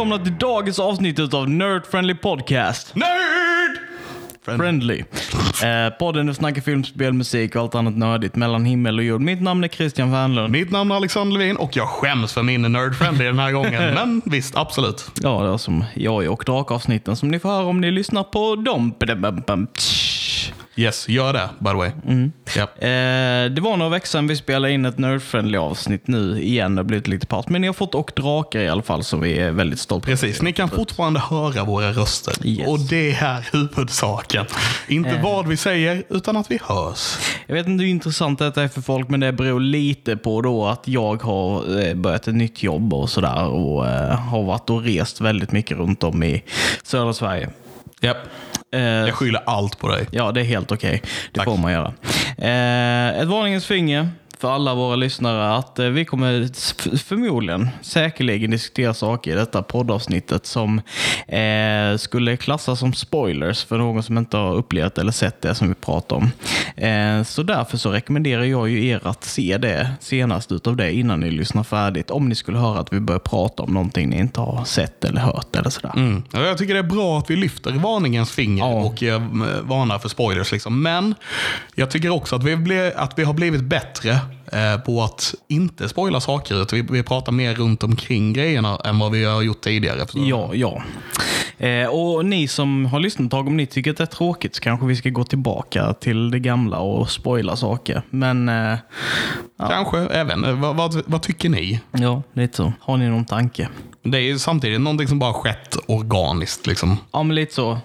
Välkomna till dagens avsnitt av Nerd Friendly Podcast. Nerd! Friendly. Eh, podden där vi snackar film, spel, musik och allt annat nördigt mellan himmel och jord. Mitt namn är Christian Wernlund. Mitt namn är Alexander Levin och jag skäms för min nerdfriendly den här gången. Men visst, absolut. Ja, det är som jag och drakavsnitten som ni får höra om ni lyssnar på dem. Yes, gör det by the way. Japp. Eh, det var några veckor sedan vi spelade in ett Nerd-friendly avsnitt nu igen. Det har blivit lite paus. Men ni har fått och drakar i alla fall som vi är väldigt stolta Precis, ni kan fortfarande höra våra röster. Yes. Och det är huvudsaken. Inte vad vi säger, utan att vi hörs. Jag vet inte hur intressant detta är för folk, men det beror lite på då att jag har eh, börjat ett nytt jobb och sådär och eh, har varit och rest väldigt mycket runt om i södra Sverige. Japp. Eh, Jag skyller allt på dig. Ja, det är helt okej. Det Tack. får man göra. Eh, ett varningens finger för alla våra lyssnare att eh, vi kommer förmodligen, säkerligen diskutera saker i detta poddavsnittet som eh, skulle klassas som spoilers för någon som inte har upplevt eller sett det som vi pratar om. Eh, så därför så rekommenderar jag ju er att se det senast utav det innan ni lyssnar färdigt. Om ni skulle höra att vi börjar prata om någonting ni inte har sett eller hört eller sådär. Mm. Ja, Jag tycker det är bra att vi lyfter varningens finger Ja. och eh, varnar för spoilers. Liksom. Men jag tycker också att vi, ble, att vi har blivit bättre på att inte spoila saker. Utan vi, vi pratar mer runt omkring grejerna än vad vi har gjort tidigare. Så- Ja, ja. Eh, och ni som har lyssnat ett tag, om ni tycker att det är tråkigt så kanske vi ska gå tillbaka till det gamla och spoila saker. Men eh, Kanske, även. Eh, Vad, vad, vad tycker ni? ja, lite så. Har ni någon tanke? Det är ju samtidigt någonting som bara skett organiskt liksom, Ja, men lite så.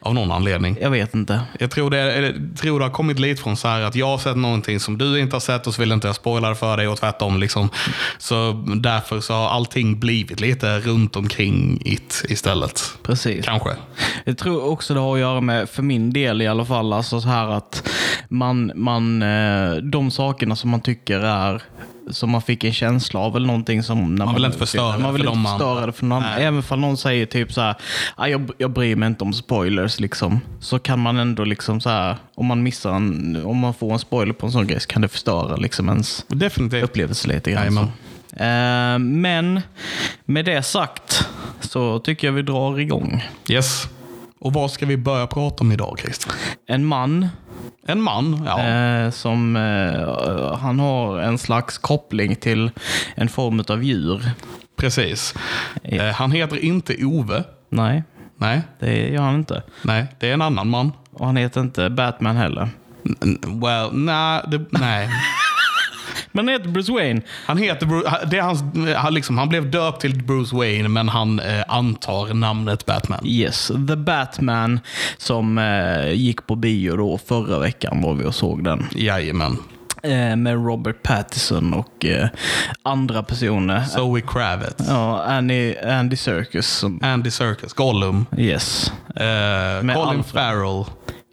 av någon anledning. Jag vet inte. Jag tror det, eller, tror det har kommit lite från så här att jag har sett någonting som du inte har sett och så vill inte jag spoila det för dig och tvärtom. Liksom. Så därför så har allting blivit lite runt omkring it istället. Precis. Kanske. Jag tror också det har att göra med, för min del i alla fall, alltså så här att man, man, eh, de sakerna som man tycker är som man fick en känsla av eller någonting som... När Man vill inte förstöra Man vill för inte man- förstöra det för någon annan. Även om någon säger typ så här, "Ah, jag, jag bryr mig inte om spoilers liksom. Så kan man ändå liksom så här, om man missar en, om man får en spoiler på en sån grej så kan det förstöra liksom ens Definitivt. upplevelse lite grann. Jajamän. så. Eh, men med det sagt så tycker jag vi drar igång. Yes. Och vad ska vi börja prata om idag Christian? En man En man, ja. eh, som eh, han har en slags koppling till en form av djur. Precis. Eh, han heter inte Ove. Nej, Nej, det gör han inte. nej, det är en annan man. Och han heter inte Batman heller. N- Well, nej, det, nej. Men han heter Bruce Wayne. Han heter det är hans, han, liksom, han blev döpt till Bruce Wayne, men han eh, antar namnet Batman. Yes, The Batman som eh, gick på bio då förra veckan var vi och såg den. Jajamän. Eh, med Robert Pattinson och eh, andra personer. Zoe Kravitz. Ja, Andy, Andy Serkis. Andy Serkis. Gollum. yes. Eh, Colin Alfred. Farrell.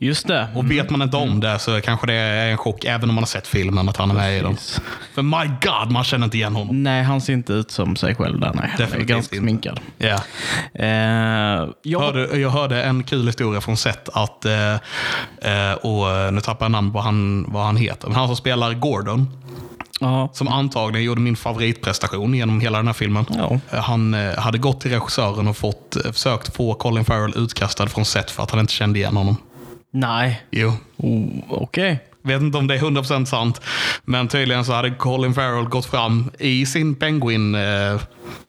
Just det. Och vet man inte om det så kanske det är en chock, även om man har sett filmen, att han är med i. Precis. För my God, man känner inte igen honom. Nej, han ser inte ut som sig själv där. Nej. Han är Definitivt ganska inte. sminkad. Ja. Eh, jag, Hörde, jag hörde en kul historia från set att, eh, eh, och nu tappar jag namn på han, vad han heter, men han som spelar Gordon, ja, som antagligen gjorde min favoritprestation genom hela den här filmen. Ja. Eh, Han eh, hade gått till regissören och fått, eh, försökt få Colin Farrell utkastad från set för att han inte kände igen honom. Nej. Jo. Oh, Okej. Vet inte om det är 100% sant, men tydligen så hade Colin Farrell gått fram i sin penguin eh,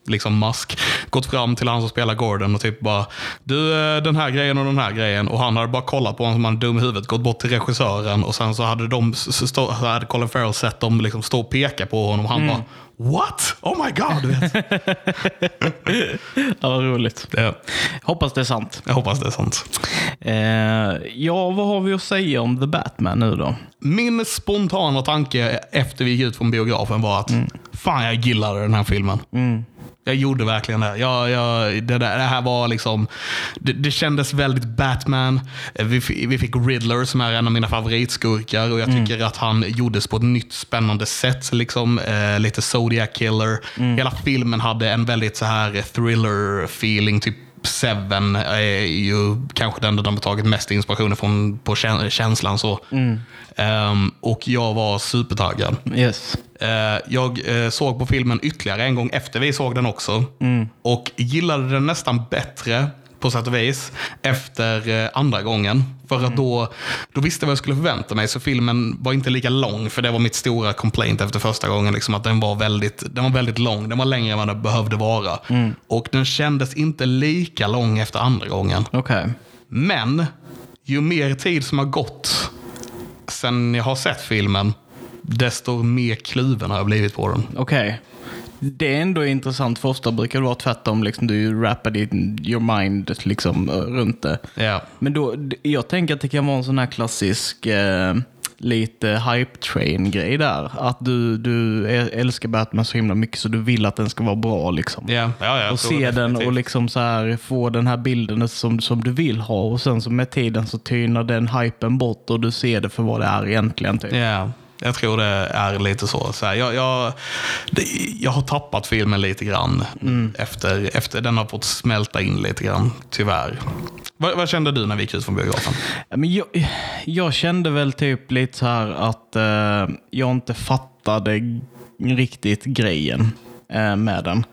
liksom mask gått fram till han som spelar Gordon och typ bara du eh, den här grejen och den här grejen. Och han hade bara kollat på honom som han dum i huvudet, gått bort till regissören och sen så hade, de, så hade Colin Farrell sett dem liksom stå och peka på honom och han bara What? Oh my god! Vet. Ja, vad roligt. Det, Hoppas det är sant. jag hoppas det är sant. Eh, ja, vad har vi att säga om The Batman nu då? Min spontana tanke efter vi gick ut från biografen var att fan jag gillade den här filmen. Jag gjorde verkligen det. Jag, jag, det, där, det här var liksom, det, det kändes väldigt Batman. Vi, vi fick Riddler som är en av mina favoritskurkar och jag tycker att han gjordes på ett nytt spännande sätt. Liksom, eh, lite Zodiac Killer. Hela filmen hade en väldigt så här thriller-feeling. Typ Seven är ju kanske den där de har tagit mest inspiration från på kä- känslan. så. Ehm, och jag var supertaggad. Yes. Eh, jag eh, såg på filmen ytterligare en gång efter vi såg den också. Och gillade den nästan bättre på sätt och vis efter eh, andra gången. För att då, då visste jag vad jag skulle förvänta mig. Så filmen var inte lika lång. För det var mitt stora complaint efter första gången. Liksom, att den var, väldigt, den var väldigt lång. Den var längre än vad den behövde vara. Och den kändes inte lika lång efter andra gången. Okej. Men ju mer tid som har gått sen jag har sett filmen, desto mer kluven har jag blivit på den. Okej. Det är ändå intressant, för ofta brukar det vara tvärtom. Liksom, du rappar din, your mind liksom, eh, runt det. Ja. Men då, jag tänker att det kan vara en sån här klassisk eh, lite hype train grej där. Att du, du älskar Batman så himla mycket så du vill att den ska vara bra. Liksom. Ja, ja, jag och se den och liksom så här, få den här bilden som, som du vill ha. Och sen så med tiden så tynar den hypen bort och du ser det för vad det är egentligen. Typ. Ja, jag tror det är lite så. så här, jag, jag, jag har tappat filmen lite grann efter, efter den har fått smälta in lite grann, tyvärr. Vad, vad kände du när vi gick ut från biografen? Men jag, jag kände väl typ lite så här att eh, jag inte fattade riktigt grejen Eh, med den.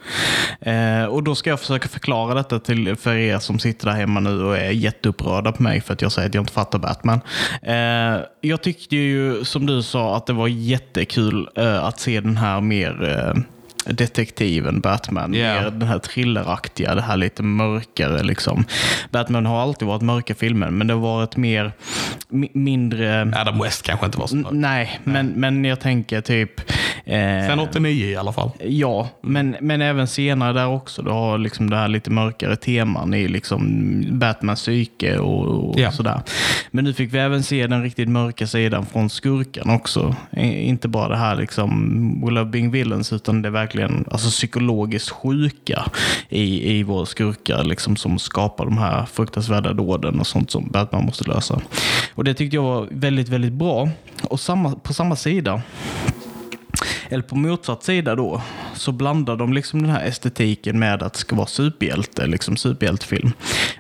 Eh, och då ska jag försöka förklara detta till, för er som sitter där hemma nu och är jätteupprörda på mig för att jag säger att jag inte fattar Batman. Eh, jag tyckte ju, som du sa, att det var jättekul att se den här mer detektiven Batman. Ja. Mer den här thrilleraktiga, det här lite mörkare. Liksom. Batman har alltid varit mörka filmer, men det har varit mer mi- mindre... Adam West kanske inte var så mörk. Nej, men, men jag tänker typ... Eh, Sen 89 i alla fall. Ja, men, men även senare där också. Du har liksom det här lite mörkare teman i liksom Batmans psyke och, och Ja. sådär. Men nu fick vi även se den riktigt mörka sidan från skurken också. Inte bara det här liksom We love being villains, utan det är verkligen alltså, psykologiskt sjuka i, i våra skurkar liksom, som skapar de här fruktansvärda dåden och sånt som Batman måste lösa. Och det tyckte jag var väldigt, väldigt bra. Och samma, på samma sida eller på motsatt sida då, så blandar de liksom den här estetiken med att det ska vara superhjälte, liksom superhjältefilm.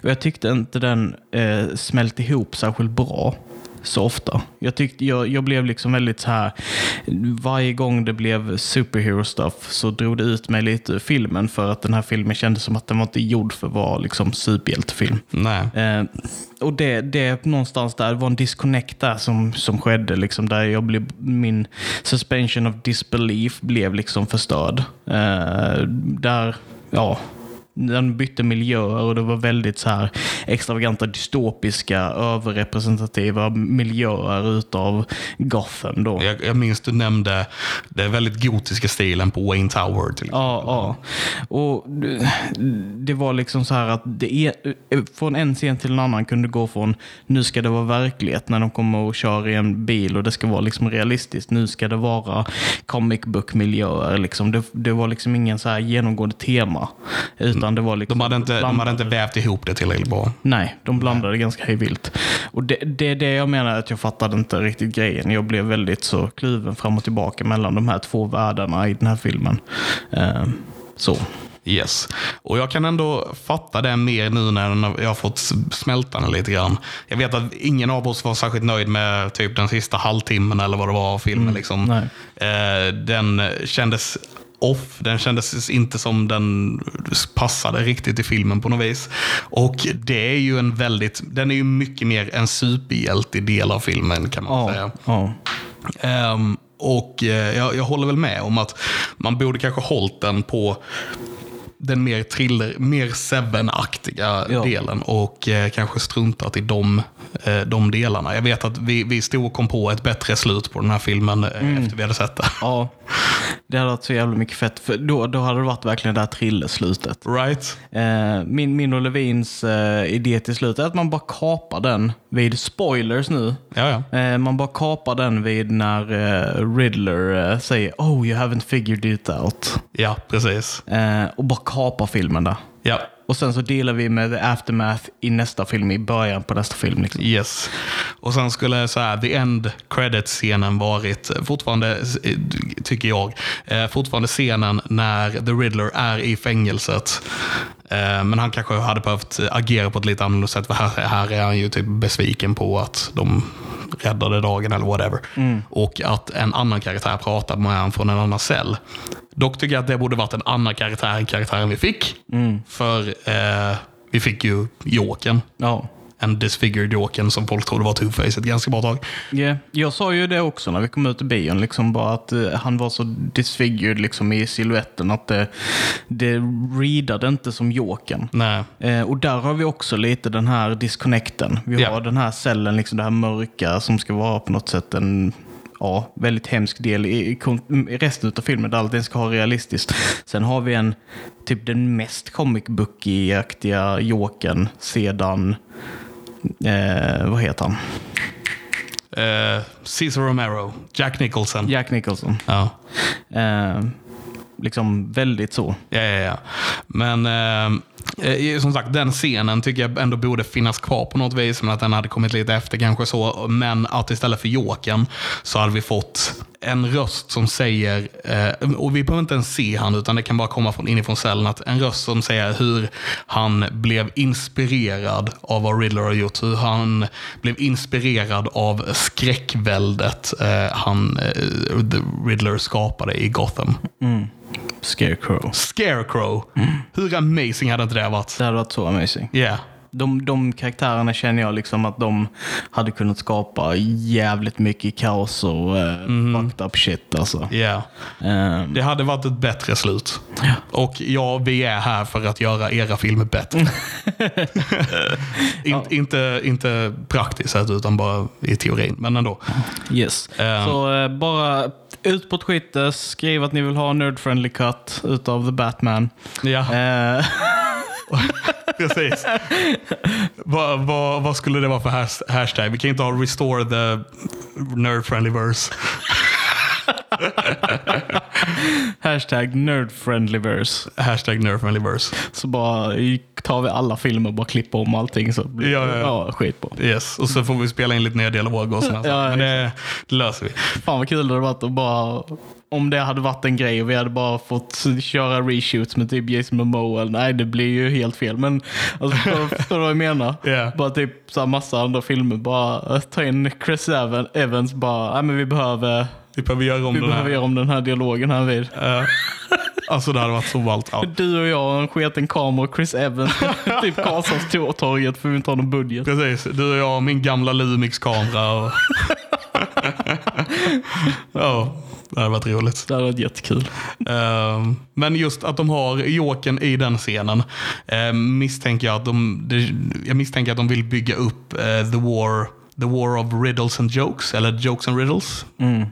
Och jag tyckte inte den eh, smälte ihop särskilt bra så ofta. Jag, tyckte, jag, jag blev liksom väldigt så här, varje gång det blev superhero stuff så drog det ut mig lite ur filmen för att den här filmen kändes som att den var inte gjord för att vara liksom superhjältefilm. Nej. Eh, och det, det någonstans där var en disconnect där som, som skedde. Liksom, där jag blev, min suspension of disbelief blev liksom förstörd. Eh, där, ja, den bytte miljöer och det var väldigt så här extravaganta, dystopiska, överrepresentativa miljöer utav Gotham. Då. Jag, jag minns du nämnde den väldigt gotiska stilen på Wayne Tower. Till Ja, ja. Och det- det var liksom så här att det är, från en scen till en annan kunde gå från nu ska det vara verklighet när de kommer och kör i en bil och det ska vara liksom realistiskt. Nu ska det vara comic book-miljöer. Liksom. Det, det var liksom ingen så här genomgående tema. Utan det var liksom De hade, inte, de hade inte vävt ihop det tillräckligt bra. Nej, de blandade ganska hejvilt. Och det, det är det jag menar att jag fattade inte riktigt grejen. Jag blev väldigt så kluven fram och tillbaka mellan de här två världarna i den här filmen. Eh, så. Yes. Och jag kan ändå fatta det mer nu när jag har fått smälta den lite grann. Jag vet att ingen av oss var särskilt nöjd med typ den sista halvtimmen eller vad det var av filmen. liksom. nej. Eh, den kändes off. Den kändes inte som den passade riktigt i filmen på något vis. Och det är ju en väldigt, den är ju mycket mer en superhjälte del av filmen kan man säga. Ja, ja. Ehm, och eh, jag, jag håller väl med om att man borde kanske hållit den på den mer thriller, mer Seven-aktiga Ja. delen och eh, kanske struntat i de, eh, de delarna. Jag vet att vi, vi stod och kom på ett bättre slut på den här filmen eh, Mm. efter vi hade sett det. Ja, det hade varit så jävla mycket fett. För då, då hade det varit verkligen det här thrillerslutet. Right? Eh, min, min och Levins eh, idé till slut är att man bara kapar den vid spoilers nu. Ja, ja. Eh, man bara kapar den vid när Riddler säger Oh, you haven't figured it out. Ja, precis. Och bara kapar filmen där. Ja, Och sen så dealar vi med the aftermath i nästa film, i början på nästa film. Liksom. yes. Och sen skulle så här, the end credit-scenen varit eh, fortfarande, eh, tycker jag, eh, fortfarande scenen när the Riddler är i fängelset. Men han kanske hade behövt agera på ett lite annorlunda sätt. För här, här är han ju typ besviken på att de räddade dagen eller whatever. Och att en annan karaktär pratar med honom från en annan cell. Dock tycker jag att det borde varit en annan karaktär än karaktären vi fick. För eh, vi fick ju Jokern. Ja. En disfigured Jokern som folk trodde var Two-Face ett ganska bra tag. Yeah. Jag sa ju det också när vi kom ut i bion, liksom bara att eh, han var så disfigured liksom, i siluetten att det, det readade inte som Jokern. Nej. Eh, och där har vi också lite den här disconnecten. Vi Ja. har den här cellen, liksom det här mörka som ska vara på något sätt en ja, väldigt hemsk del i, i, resten av filmen där allting ska vara realistiskt. Sen har vi en, typ den mest comic book-aktiga Jokern sedan, eh, vad heter han? Eh, Cesar Romero. Jack Nicholson. Jack Nicholson. Ja. Eh, liksom väldigt så. Ja, ja, ja. Men eh, Eh, som sagt, den scenen tycker jag ändå borde finnas kvar på något vis. Men att den hade kommit lite efter kanske så. Men att istället för Jokern så hade vi fått en röst som säger, eh, och vi behöver inte ens se han utan det kan bara komma från inifrån cellen, att en röst som säger hur han blev inspirerad av vad Riddler har gjort. Hur han blev inspirerad av skräckväldet eh, han, Riddler skapade i Gotham. Mm. Scarecrow. Scarecrow. Hur amazing hade inte det varit? Det hade varit så amazing. Yeah. De, de karaktärerna känner jag liksom att de hade kunnat skapa jävligt mycket kaos och eh, fucked up shit alltså. Yeah. Ehm, Det hade varit ett bättre slut. Och ja, vi är här för att göra era filmer bättre. In, inte, inte praktiskt sett, utan bara i teorin. Men ändå. yes. Ehm. Så eh, bara ut på Twitter, skriv att ni vill ha en nerd-friendly cut utav The Batman. Ja, Eh, precis. vad, vad, vad skulle det vara för has- hashtag? Vi kan inte ha restore the nerd friendly verse. hashtag nerdfriendlyverse. Hashtag nerd friendly verse. Så bara tar vi alla filmer och bara klipper om allting så blir Ja, ja, ja. ja, skit på. Yes, och så får vi spela in lite nya dialog och sådär. Ja, Men det, det löser vi. Fan vad kul det hade varit att bara om det hade varit en grej och vi hade bara fått köra reshoots med typ Jason Momoa. Nej, det blir ju helt fel. Men alltså, förstår, du vad jag menar? Ja. Bara typ så här massa andra filmer. Bara eh, ta in Chris Evan- Evans. Bara, nej men vi behöver, Vi behöver göra om vi den behöver här. göra om den här dialogen här vid. Eh, alltså det hade varit så ballt. Ja. Du och jag och en sketen kamera och Chris Evans typ Karlshamnstorget för vi inte har någon budget. Precis, du och jag och min gamla Lumix-kamera. Och... ja, det hade varit roligt. Det hade varit jättekul. Ehm, men just att de har Jokern i den scenen ehm, misstänker jag att de, jag misstänker att de vill bygga upp eh, the war The War of Riddles and Jokes, eller Jokes and Riddles.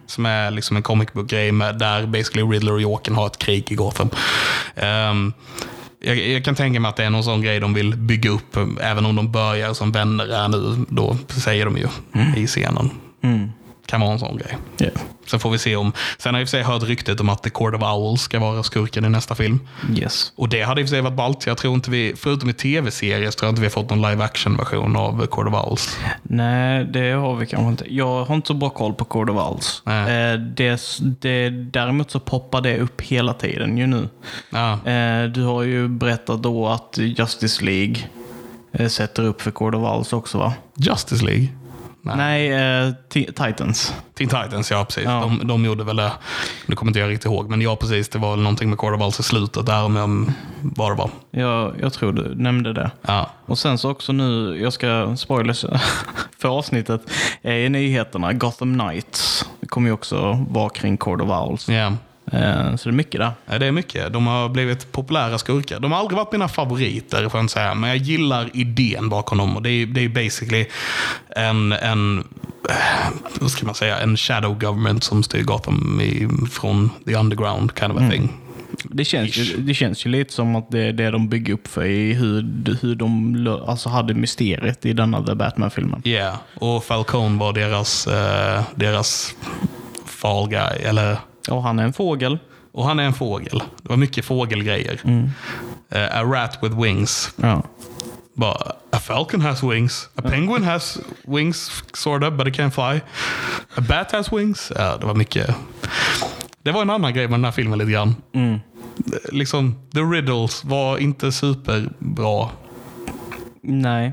Som är liksom en comic book-grej där basically Riddler och Jokern har ett krig i Gotham. Ehm, jag, jag kan tänka mig att det är någon sån grej de vill bygga upp, även om de börjar som vänner är nu. Då säger de ju i scenen. Kan vara en sån grej. Yeah. Sen får vi se om... Sen har jag i och för sig hört ryktet om att The Court of Owls ska vara skurken i nästa film. Yes. Och det hade i och för sig varit ballt. Jag tror inte vi, förutom i tv-serier, så tror jag inte vi har fått någon live action-version av Court of Owls. Nej, det har vi kanske inte. Jag har inte så bra koll på Court of Owls. Eh, det, det, däremot så poppar det upp hela tiden ju nu. Ja, Eh, du har ju berättat då att Justice League eh, sätter upp för Court of Owls också va? Justice League. Nej. Nej, eh, Ti- Titans. Teen Titans, ja precis. Ja. De, de gjorde väl det. Nu kommer inte jag riktigt ihåg, men ja precis. Det var väl någonting med Owls i slutet där, om vad det var. Jag, jag tror du nämnde det. Ja. Och sen så också nu, jag ska spoilers för avsnittet, i nyheterna Gotham Knights. Kommer ju också vara kring Court of Owls. Ja. Eh, så det är mycket där. Ja, Det är mycket. De har blivit populära skurkar. De har aldrig varit mina favoriter, får jag inte säga. Men jag gillar idén bakom dem. Och det är, det är basically en, en, eh, vad ska man säga, en shadow government som styr Gotham i, från the underground kind of a thing. Det känns, ju, det känns ju lite som att det är det de bygger upp för i hur, hur de alltså hade mysteriet i denna The Batman-filmen. Ja, yeah. och Falcone var deras, eh, deras fall guy. Eller, Och han är en fågel. och han är en fågel. Det var mycket fågelgrejer. Eh, a rat with wings. Ja. Bara, a falcon has wings. A penguin has wings, sort of, but it can't fly. A bat has wings. Ja, det var mycket. Det var en annan grej med den här filmen lite grann. Liksom, the riddles var inte superbra. Nej.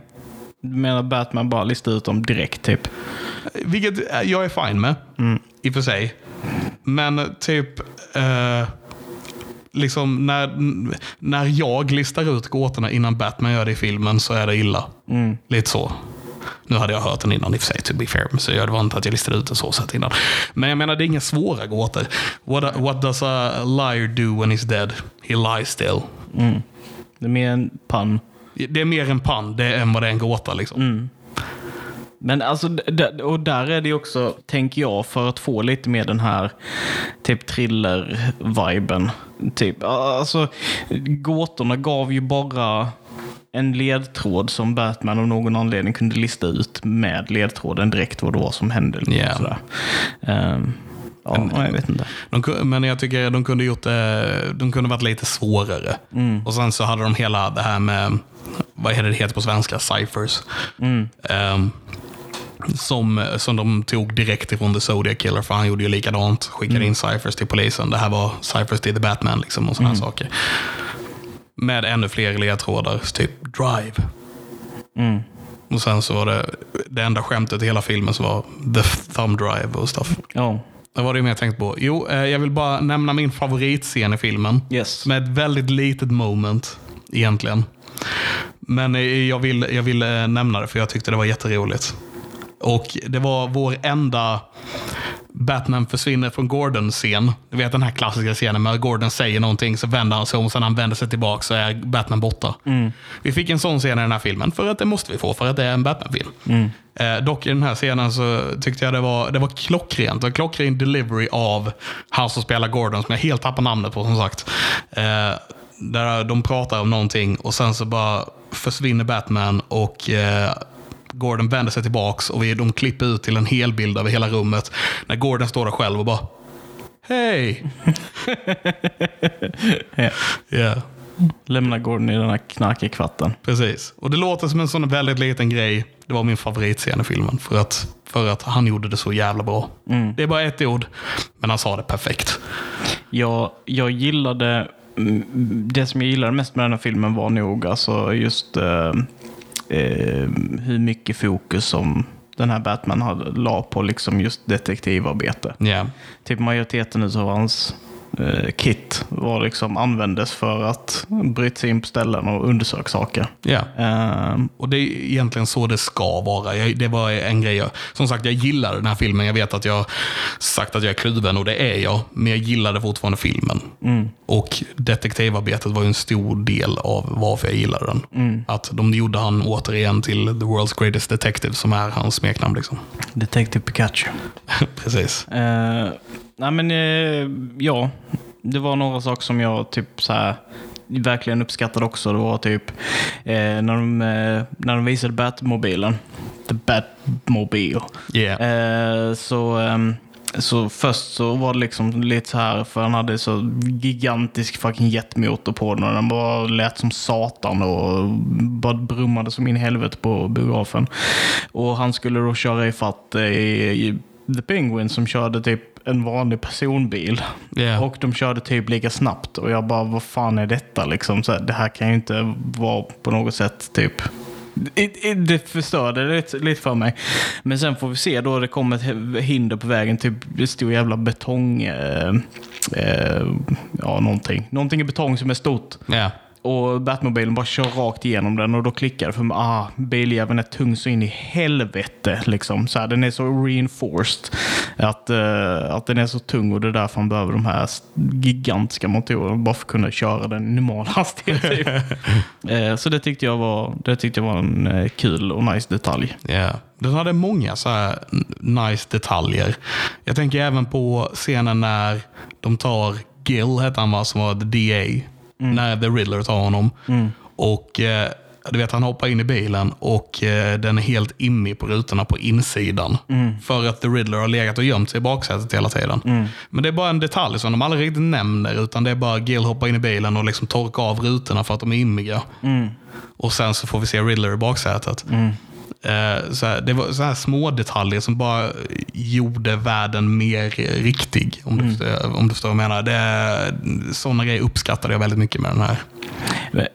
Du menar Batman bara listar ut dem direkt typ? Vilket jag är fine med, i och för sig. Men typ, eh, liksom när, när jag listar ut gåtorna innan Batman gör det i filmen så är det illa. Lite så. Nu hade jag hört den innan i och för sig, to be fair. Så det var inte att jag listade ut den så sätt innan. Men jag menar, det är inga svåra gåtor. What, what does a liar do when he's dead? He lies still. Det är mer en pann. Det är mer en pann det än vad det är en gåta. Liksom. Men alltså, och där är det också, tänker jag, för att få lite mer den här typ thriller-viben. Typ, alltså, gåtorna gav ju bara en ledtråd som Batman av någon anledning kunde lista ut med ledtråden direkt vad det var som hände. Liksom, Ja. ja, jag vet inte. De, men jag tycker de kunde gjort de kunde varit lite svårare. Och sen så hade de hela det här med, vad är det heter på svenska, ciphers. Ehm, som, som de tog direkt ifrån The Zodiac Killer, för han gjorde ju likadant. Skickade in ciphers till polisen. Det här var ciphers till The Batman liksom, och sådana saker. Med ännu fler ledtrådar, typ drive. Och sen så var det, det enda skämtet i hela filmen så var the thumb drive och stuff. Ja. Vad var det mer jag tänkte på? Jo, eh, jag vill bara nämna min favoritscen i filmen. Yes. Är ett väldigt litet moment egentligen. Men eh, jag vill, jag vill eh, nämna det för jag tyckte det var jätteroligt. Och det var vår enda Batman försvinner från Gordon-scen. Du vet den här klassiska scenen med att Gordon säger någonting så vänder han sig om, sen när han vänder sig tillbaka så är Batman borta. Vi fick en sån scen i den här filmen, för att det måste vi få, för att det är en Batman-film. Eh, dock i den här scenen så tyckte jag det var, det var klockrent. Var klockren delivery av han som spelar Gordon, som jag helt tappar namnet på som sagt. Eh, där de pratar om någonting och sen så bara försvinner Batman och eh, Gordon vänder sig tillbaks och vi, de klipper ut till en helbild över hela rummet. När Gordon står där själv och bara Hej! Ja. Ja, Lämna Gordon i den här knarkiga kvatten. precis. Och det låter som en sån väldigt liten grej. Det var min favoritscen i filmen. För att, för att han gjorde det så jävla bra. Det är bara ett ord, men han sa det perfekt. Jag, jag gillade, mm, det som jag gillade mest med den här filmen var nog alltså just eh, eh, hur mycket fokus som den här Batman hade, la på liksom just detektivarbete. Ja, Typ majoriteten av hans kit var liksom, användes för att bryta sig in på ställen och undersöka saker. ja. Eh, Och det är egentligen så det ska vara. Jag, det var en grej. Jag, som sagt, jag gillar den här filmen. Jag vet att jag sagt att jag är kluven och det är jag. Men jag gillade fortfarande filmen. Och detektivarbetet var ju en stor del av varför jag gillade den. Att de gjorde han återigen till The World's Greatest Detective som är hans smeknamn. Liksom. Detective Pikachu. Precis. Eh, nej men eh, ja, det var några saker som jag typ så här verkligen uppskattade också. Det var typ eh, när, de, eh, när de visade Batmobilen. The Batmobile. Yeah. Så, ehm, så först så var det liksom lite så här, för han hade så gigantisk fucking jetmotor på den och den bara lät som satan och bara brummade som in i helvete på biografen. Och han skulle då köra i fatt eh, i The Penguin som körde typ en vanlig personbil. Yeah. Och de körde typ lika snabbt. Och jag bara, vad fan är detta liksom? Så här, det här kan ju inte vara på något sätt typ det- förstörde det lite, lite för mig. Men sen får vi se då det kommer ett hinder på vägen. Typ det stor jävla betong. Eh, eh, ja, någonting. Någonting i betong som är stort. Yeah. Och Batmobilen bara kör rakt igenom den och då klickar det för mig. Ah, biljäveln är tung så in i helvete. Liksom. Så här, den är så reinforced. Att, eh, att den är så tung och det är därför man behöver de här gigantiska motorerna bara för att kunna köra den i normal hastighet. Typ. Eh, så det tyckte jag var, det tyckte jag var en eh, kul och nice detalj. Ja. Den hade många så här nice detaljer. Jag tänker även på scenen när de tar Gil, hette han va, som var the DA. När The Riddler tar honom. Och eh, du vet, han hoppar in i bilen och eh, den är helt immig på rutorna på insidan. För att The Riddler har legat och gömt sig i baksätet hela tiden. Men det är bara en detalj som de aldrig riktigt nämner. Utan det är bara Gil hoppar in i bilen och liksom torkar av rutorna för att de är immiga. Och sen så får vi se Riddler i baksätet. Eh, så här, det var så här små detaljer som bara gjorde världen mer riktig. Om du, förstår, om du förstår vad jag menar. Det, sådana grejer uppskattade jag väldigt mycket med den här.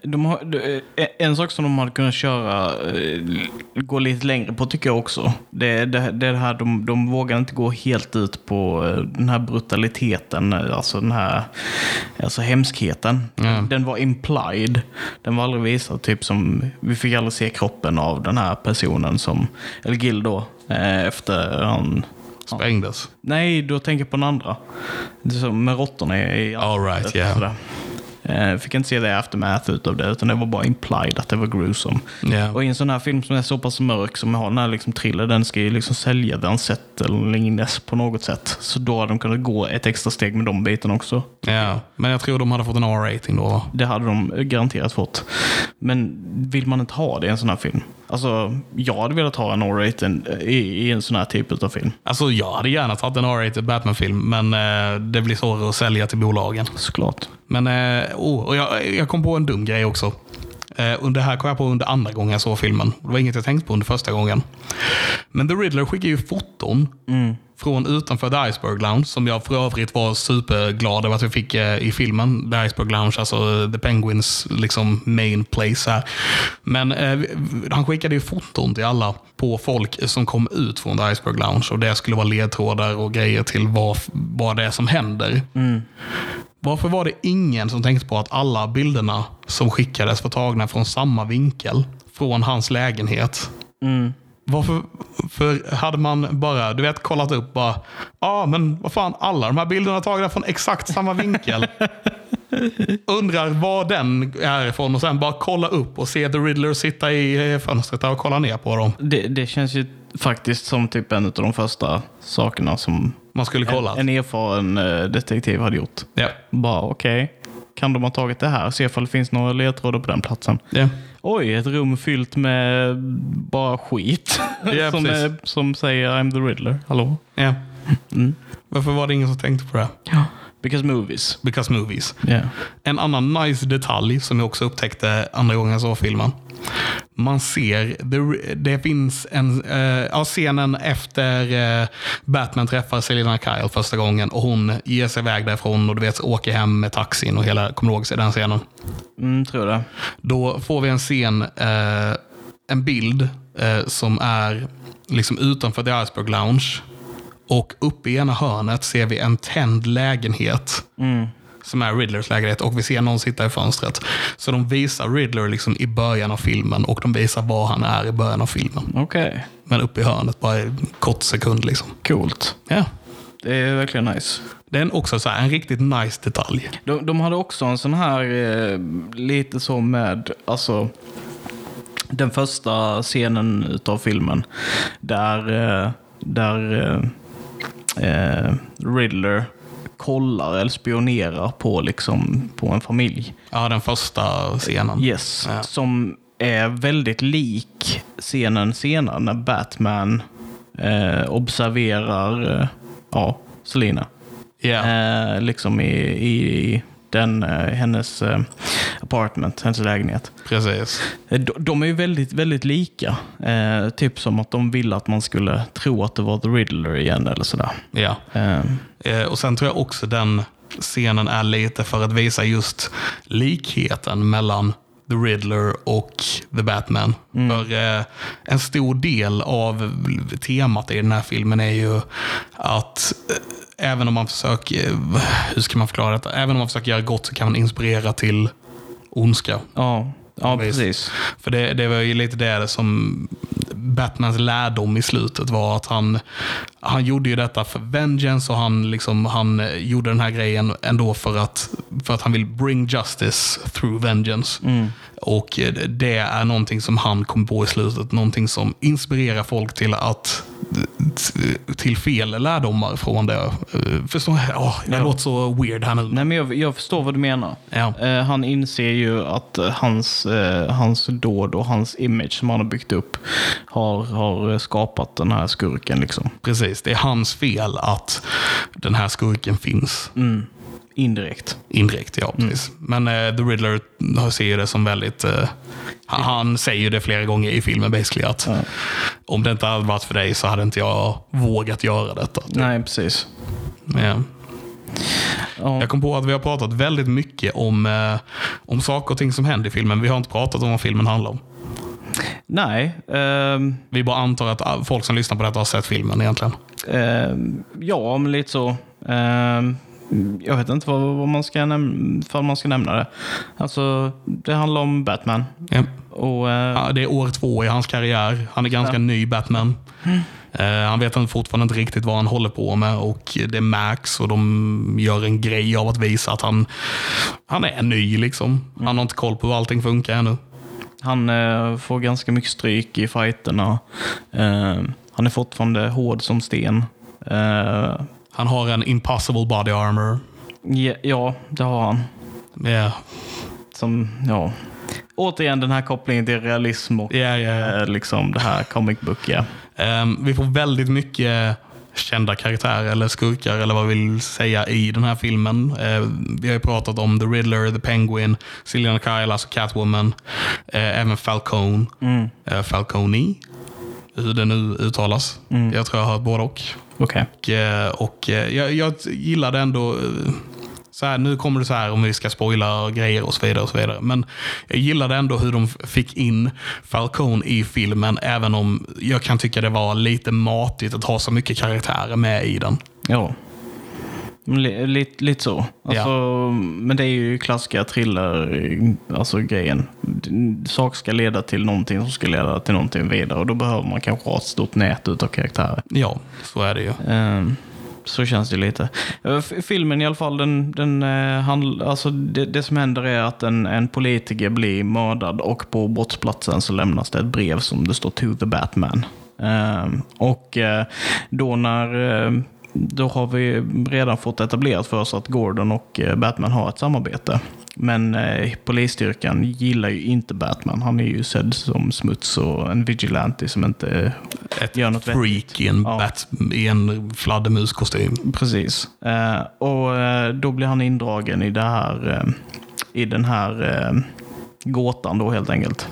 De har, eh, en sak som de hade kunnat köra, eh, gå lite längre på tycker jag också. Det, det, det är det här, de, de vågar inte gå helt ut på den här brutaliteten, alltså den här alltså hemskheten. Ja. Den var implied. Den var aldrig visad, typ som, vi fick aldrig se kroppen av den här personen som, eller Gil då, eh, efter han Sprängdes. Nej, du tänker på den andra. Med råttorna i All right, yeah. Eh, Fick inte se det aftermath utav det, utan det var bara implied att det var gruesome. Ja. Och i en sån här film som är så pass mörk, som har den här liksom thriller, den ska ju liksom sälja den settlingness på något sätt. Så då hade de kunnat gå ett extra steg med de bitarna också. Ja. Men jag tror de hade fått en R-rating då. Det hade de garanterat fått. Men vill man inte ha det i en sån här film? Alltså, jag hade velat ha en R-rating i, i en sån här typ av film. Alltså jag hade gärna tagit en R-rated Batman-film, men eh, det blir svårare att sälja till bolagen. Såklart. Men eh, oh, och jag, jag kom på en dum grej också. Eh, det här kom jag på under andra gången jag såg filmen. Det var inget jag tänkte på under första gången. Men The Riddler skickar ju foton från utanför The Iceberg Lounge, som jag för övrigt var superglad över att vi fick eh, i filmen. The Iceberg Lounge, alltså The Penguins liksom main place här. Men eh, han skickade ju foton till alla på folk som kom ut från The Iceberg Lounge. Och det skulle vara ledtrådar och grejer till vad, vad det är som händer. Varför var det ingen som tänkte på att alla bilderna som skickades var tagna från samma vinkel? Från hans lägenhet. Varför för hade man bara, du vet, kollat upp bara, ja ah, men vad fan, alla de här bilderna är tagna från exakt samma vinkel. Undrar var den är ifrån och sen bara kolla upp och se The Riddler sitta i eh, fönstret och kolla ner på dem. Det, det känns ju faktiskt som typ en av de första sakerna som Man skulle kolla. en, en erfaren eh, detektiv hade gjort. Ja. Bara okej, kan de ha tagit det här? Se ifall det finns några ledtrådar på den platsen. Ja. Oj, ett rum fyllt med bara skit. Ja, som, är, som säger I'm the Riddler. Hallå? ja. Varför var det ingen som tänkte på det? Ja. Because movies. Because movies. Yeah. En annan nice detalj som jag också upptäckte andra gången jag såg filmen. Man ser, det, det finns en, eh, ja, scenen efter eh, Batman träffar Selina Kyle första gången och hon ger sig iväg därifrån och du vet åker hem med taxin och hela, kommer du ihåg den scenen? Mm, tror det. Då får vi en scen, eh, en bild eh, som är liksom utanför The Iceberg Lounge. Och uppe i ena hörnet ser vi en tänd lägenhet. Som är Riddlers lägenhet och vi ser någon sitta i fönstret. Så de visar Riddler liksom i början av filmen och de visar var han är i början av filmen. Okej, Men uppe i hörnet bara en kort sekund liksom. coolt. Ja. Det är verkligen nice. Det är också så här, en riktigt nice detalj. De, de hade också en sån här, eh, lite så med, alltså, den första scenen utav filmen. Där, eh, där eh, eh, Riddler kollar eller spionerar på, liksom, på en familj. Ja, den första scenen. Yes, Ja. som är väldigt lik scenen senare när Batman eh, observerar eh, ja, Selina. Ja. Eh, liksom i, i den, eh, hennes eh, apartment, hennes lägenhet. Precis. Eh, De, de är ju väldigt, väldigt lika. Eh, typ som att de ville att man skulle tro att det var The Riddler igen eller sådär. Ja. Eh, och sen tror jag också den scenen är lite för att visa just likheten mellan The Riddler och The Batman. För eh, en stor del av temat i den här filmen är ju att även om man försöker, hur ska man förklara detta? Även om man försöker göra gott så kan man inspirera till ondska. Ja, ja Visst. precis. För det, det var ju lite det som Batmans lärdom i slutet var att han, han gjorde ju detta för vengeance och han, liksom, han eh, gjorde den här grejen ändå för att, för att han vill bring justice through vengeance. Och eh, det är någonting som han kom på i slutet, någonting som inspirerar folk till att till fel lärdomar från det. Eh, Förstår jag? Åh, jag Ja. låter så weird här nu. Nej, men jag, jag förstår vad du menar. Ja. Eh, han inser ju att eh, hans, eh, hans dåd och hans image som han har byggt upp har, har skapat den här skurken. Liksom. Precis, det är hans fel att den här skurken finns. Indirekt. Indirekt, ja. Precis. Men eh, The Riddler ser ju det som väldigt... eh, han, han säger ju det flera gånger i filmen basically att om det inte hade varit för dig så hade inte jag vågat göra detta. Nej, precis. Ja. Ja. Jag kom på att vi har pratat väldigt mycket om, eh, om saker och ting som händer i filmen. Vi har inte pratat om vad filmen handlar om. Nej, ehm, Vi bara antar att folk som lyssnar på detta har sett filmen egentligen. ehm, ja, men lite så. Ehm, jag vet inte vad, vad man ska näm- för man ska nämna det. Alltså, det handlar om Batman. Ja. Och, eh, Ja, det är år två i hans karriär. Han är ganska Ja. ny Batman. Eh, han vet fortfarande inte riktigt vad han håller på med och det är Max och de gör en grej av att visa att han, han är ny. liksom. Han har inte koll på hur allting funkar ännu. Han eh, får ganska mycket stryk i fighterna. Eh, han är fortfarande hård som sten. Han har en impossible body armor. ja, ja, det har han. Ja, Som, ja. Återigen den här kopplingen till realism och ja. eh, liksom det här comic book. Ja. Ehm, vi får väldigt mycket kända karaktärer eller skurkar eller vad vi vill säga i den här filmen. Eh, vi har ju pratat om The Riddler, The Penguin, Cillian Kyle, alltså Catwoman, eh, även Falcone, eh, Falcone, hur det nu uttalas. Jag tror jag har hört både och. Okej. Och, eh, och eh, jag, jag gillade ändå, eh, så här, nu kommer det så här om vi ska spoila grejer och så vidare. och så vidare. Men jag gillade ändå hur de fick in Falcone i filmen, även om jag kan tycka det var lite matigt att ha så mycket karaktärer med i den. Ja. Lite, lite så. Alltså, Men det är ju klassiska thriller, alltså grejen. Sak ska leda till någonting som ska leda till någonting vidare och då behöver man kanske ha ett stort nät utav karaktärer. Ja, så är det ju. Ehm, Så känns det lite. Eh, Filmen i alla fall, den, den, eh, handl- alltså det, det som händer är att en, en politiker blir mördad och på brottsplatsen så lämnas det ett brev som det står To the Batman. Ehm, och eh, då när eh, då har vi redan fått etablerat för oss att Gordon och eh, Batman har ett samarbete. Men eh, polisstyrkan gillar ju inte Batman. Han är ju sedd som smuts och en vigilante som inte Ett gör något vettigt. freak i en, Ja. bat, i en fladdermuskostym. Precis. Eh, och eh, då blir han indragen i det här, eh, i den här eh, gåtan då helt enkelt.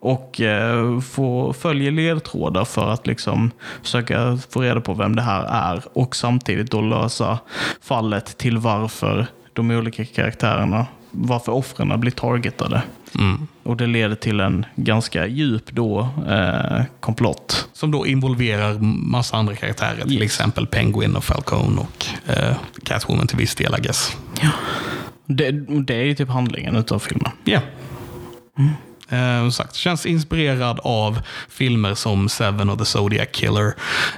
Och eh, får, följer ledtrådar för att liksom försöka få reda på vem det här är och samtidigt då lösa fallet till varför de olika karaktärerna, varför offren blir targetade. Mm. Och det leder till en ganska djup då eh, komplott. Som då involverar massa andra karaktärer. Till Yes. exempel Penguin och Falcone och eh, Catwoman till viss del, I guess. Det, det är ju typ handlingen utav filmen. Ja. Eh, sagt, känns inspirerad av filmer som Seven och The Zodiac Killer.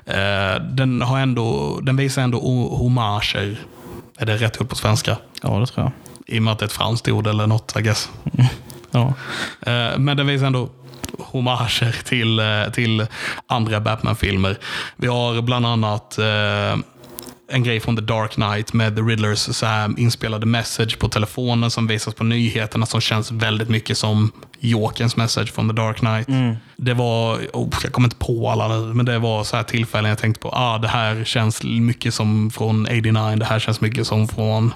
Eh, den, har ändå, den visar ändå homager. Är det rätt ord på svenska? Ja, det tror jag. I och med att det är ett franskt ord eller något, I guess. Ja. Eh, Men den visar ändå homager till, eh, till andra Batman-filmer. Vi har bland annat eh, en grej från The Dark Knight med The Riddlers så inspelade message på telefonen som visas på nyheterna som känns väldigt mycket som Jokens message från The Dark Knight. Det var, oh, jag kommer inte på alla nu, men det var så här tillfällen jag tänkte på, ah, det här känns mycket som från 89, det här känns mycket som från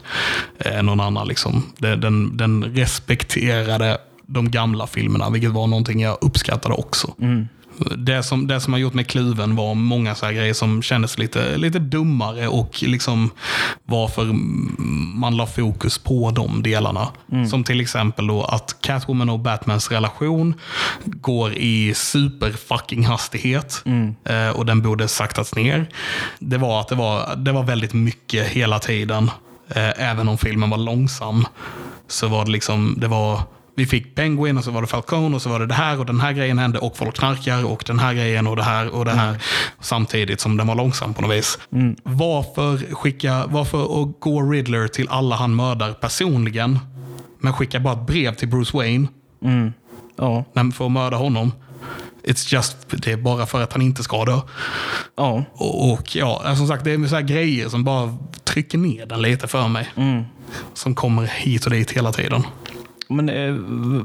eh, någon annan. Liksom. Den, den, den respekterade de gamla filmerna, vilket var någonting jag uppskattade också. Det, som, det som har gjort mig kluven var många så grejer som kändes lite, lite dummare och liksom varför man la fokus på de delarna. Som till exempel då att Catwoman och Batmans relation går i super fucking hastighet eh, och den borde saktats ner. Det var att det var, det var väldigt mycket hela tiden, eh, även om filmen var långsam så var det liksom, det var vi fick Penguin och så var det Falcone och så var det det här och den här grejen hände och folk knarkar och den här grejen och det här och det här. Samtidigt som den var långsam på något vis. Varför skicka, varför och gå Riddler till alla han mördar personligen, men skicka bara ett brev till Bruce Wayne Ja, när- för att mörda honom? It's just, det är bara för att han inte ska dö. ja. Och, och ja, som sagt, det är så här grejer som bara trycker ner den lite för mig. Som kommer hit och dit hela tiden. Men är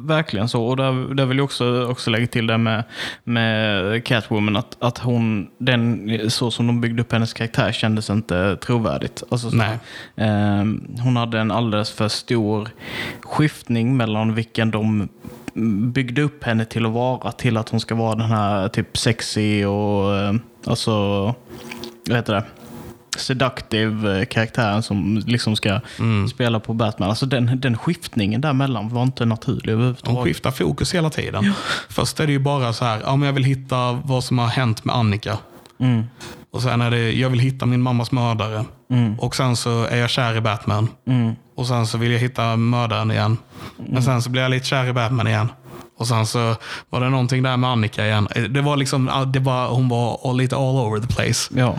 verkligen så. Och där, där vill jag också, också lägga till det med, med Catwoman. Att, att hon, den, så som de byggde upp hennes karaktär kändes inte trovärdigt. Alltså, så, Nej. ehm, hon hade en alldeles för stor skiftning mellan vilken de byggde upp henne till att vara till att hon ska vara den här typ sexy och eh, alltså, vad heter det? Seductive eh, karaktären som liksom ska spela på Batman. Alltså den, den skiftningen däremellan var inte naturlig De överhuvudtaget. skiftar fokus hela tiden. Först är det ju bara så här, ja men jag vill hitta vad som har hänt med Annika. Mm. Och sen är det, jag vill hitta min mammas mördare. Och sen så är jag kär i Batman. Mm. Och sen så vill jag hitta mördaren igen. Men sen så blir jag lite kär i Batman igen. Och sen så var det någonting där med Annika igen. Det var liksom, det var, hon var lite all over the place. Ja.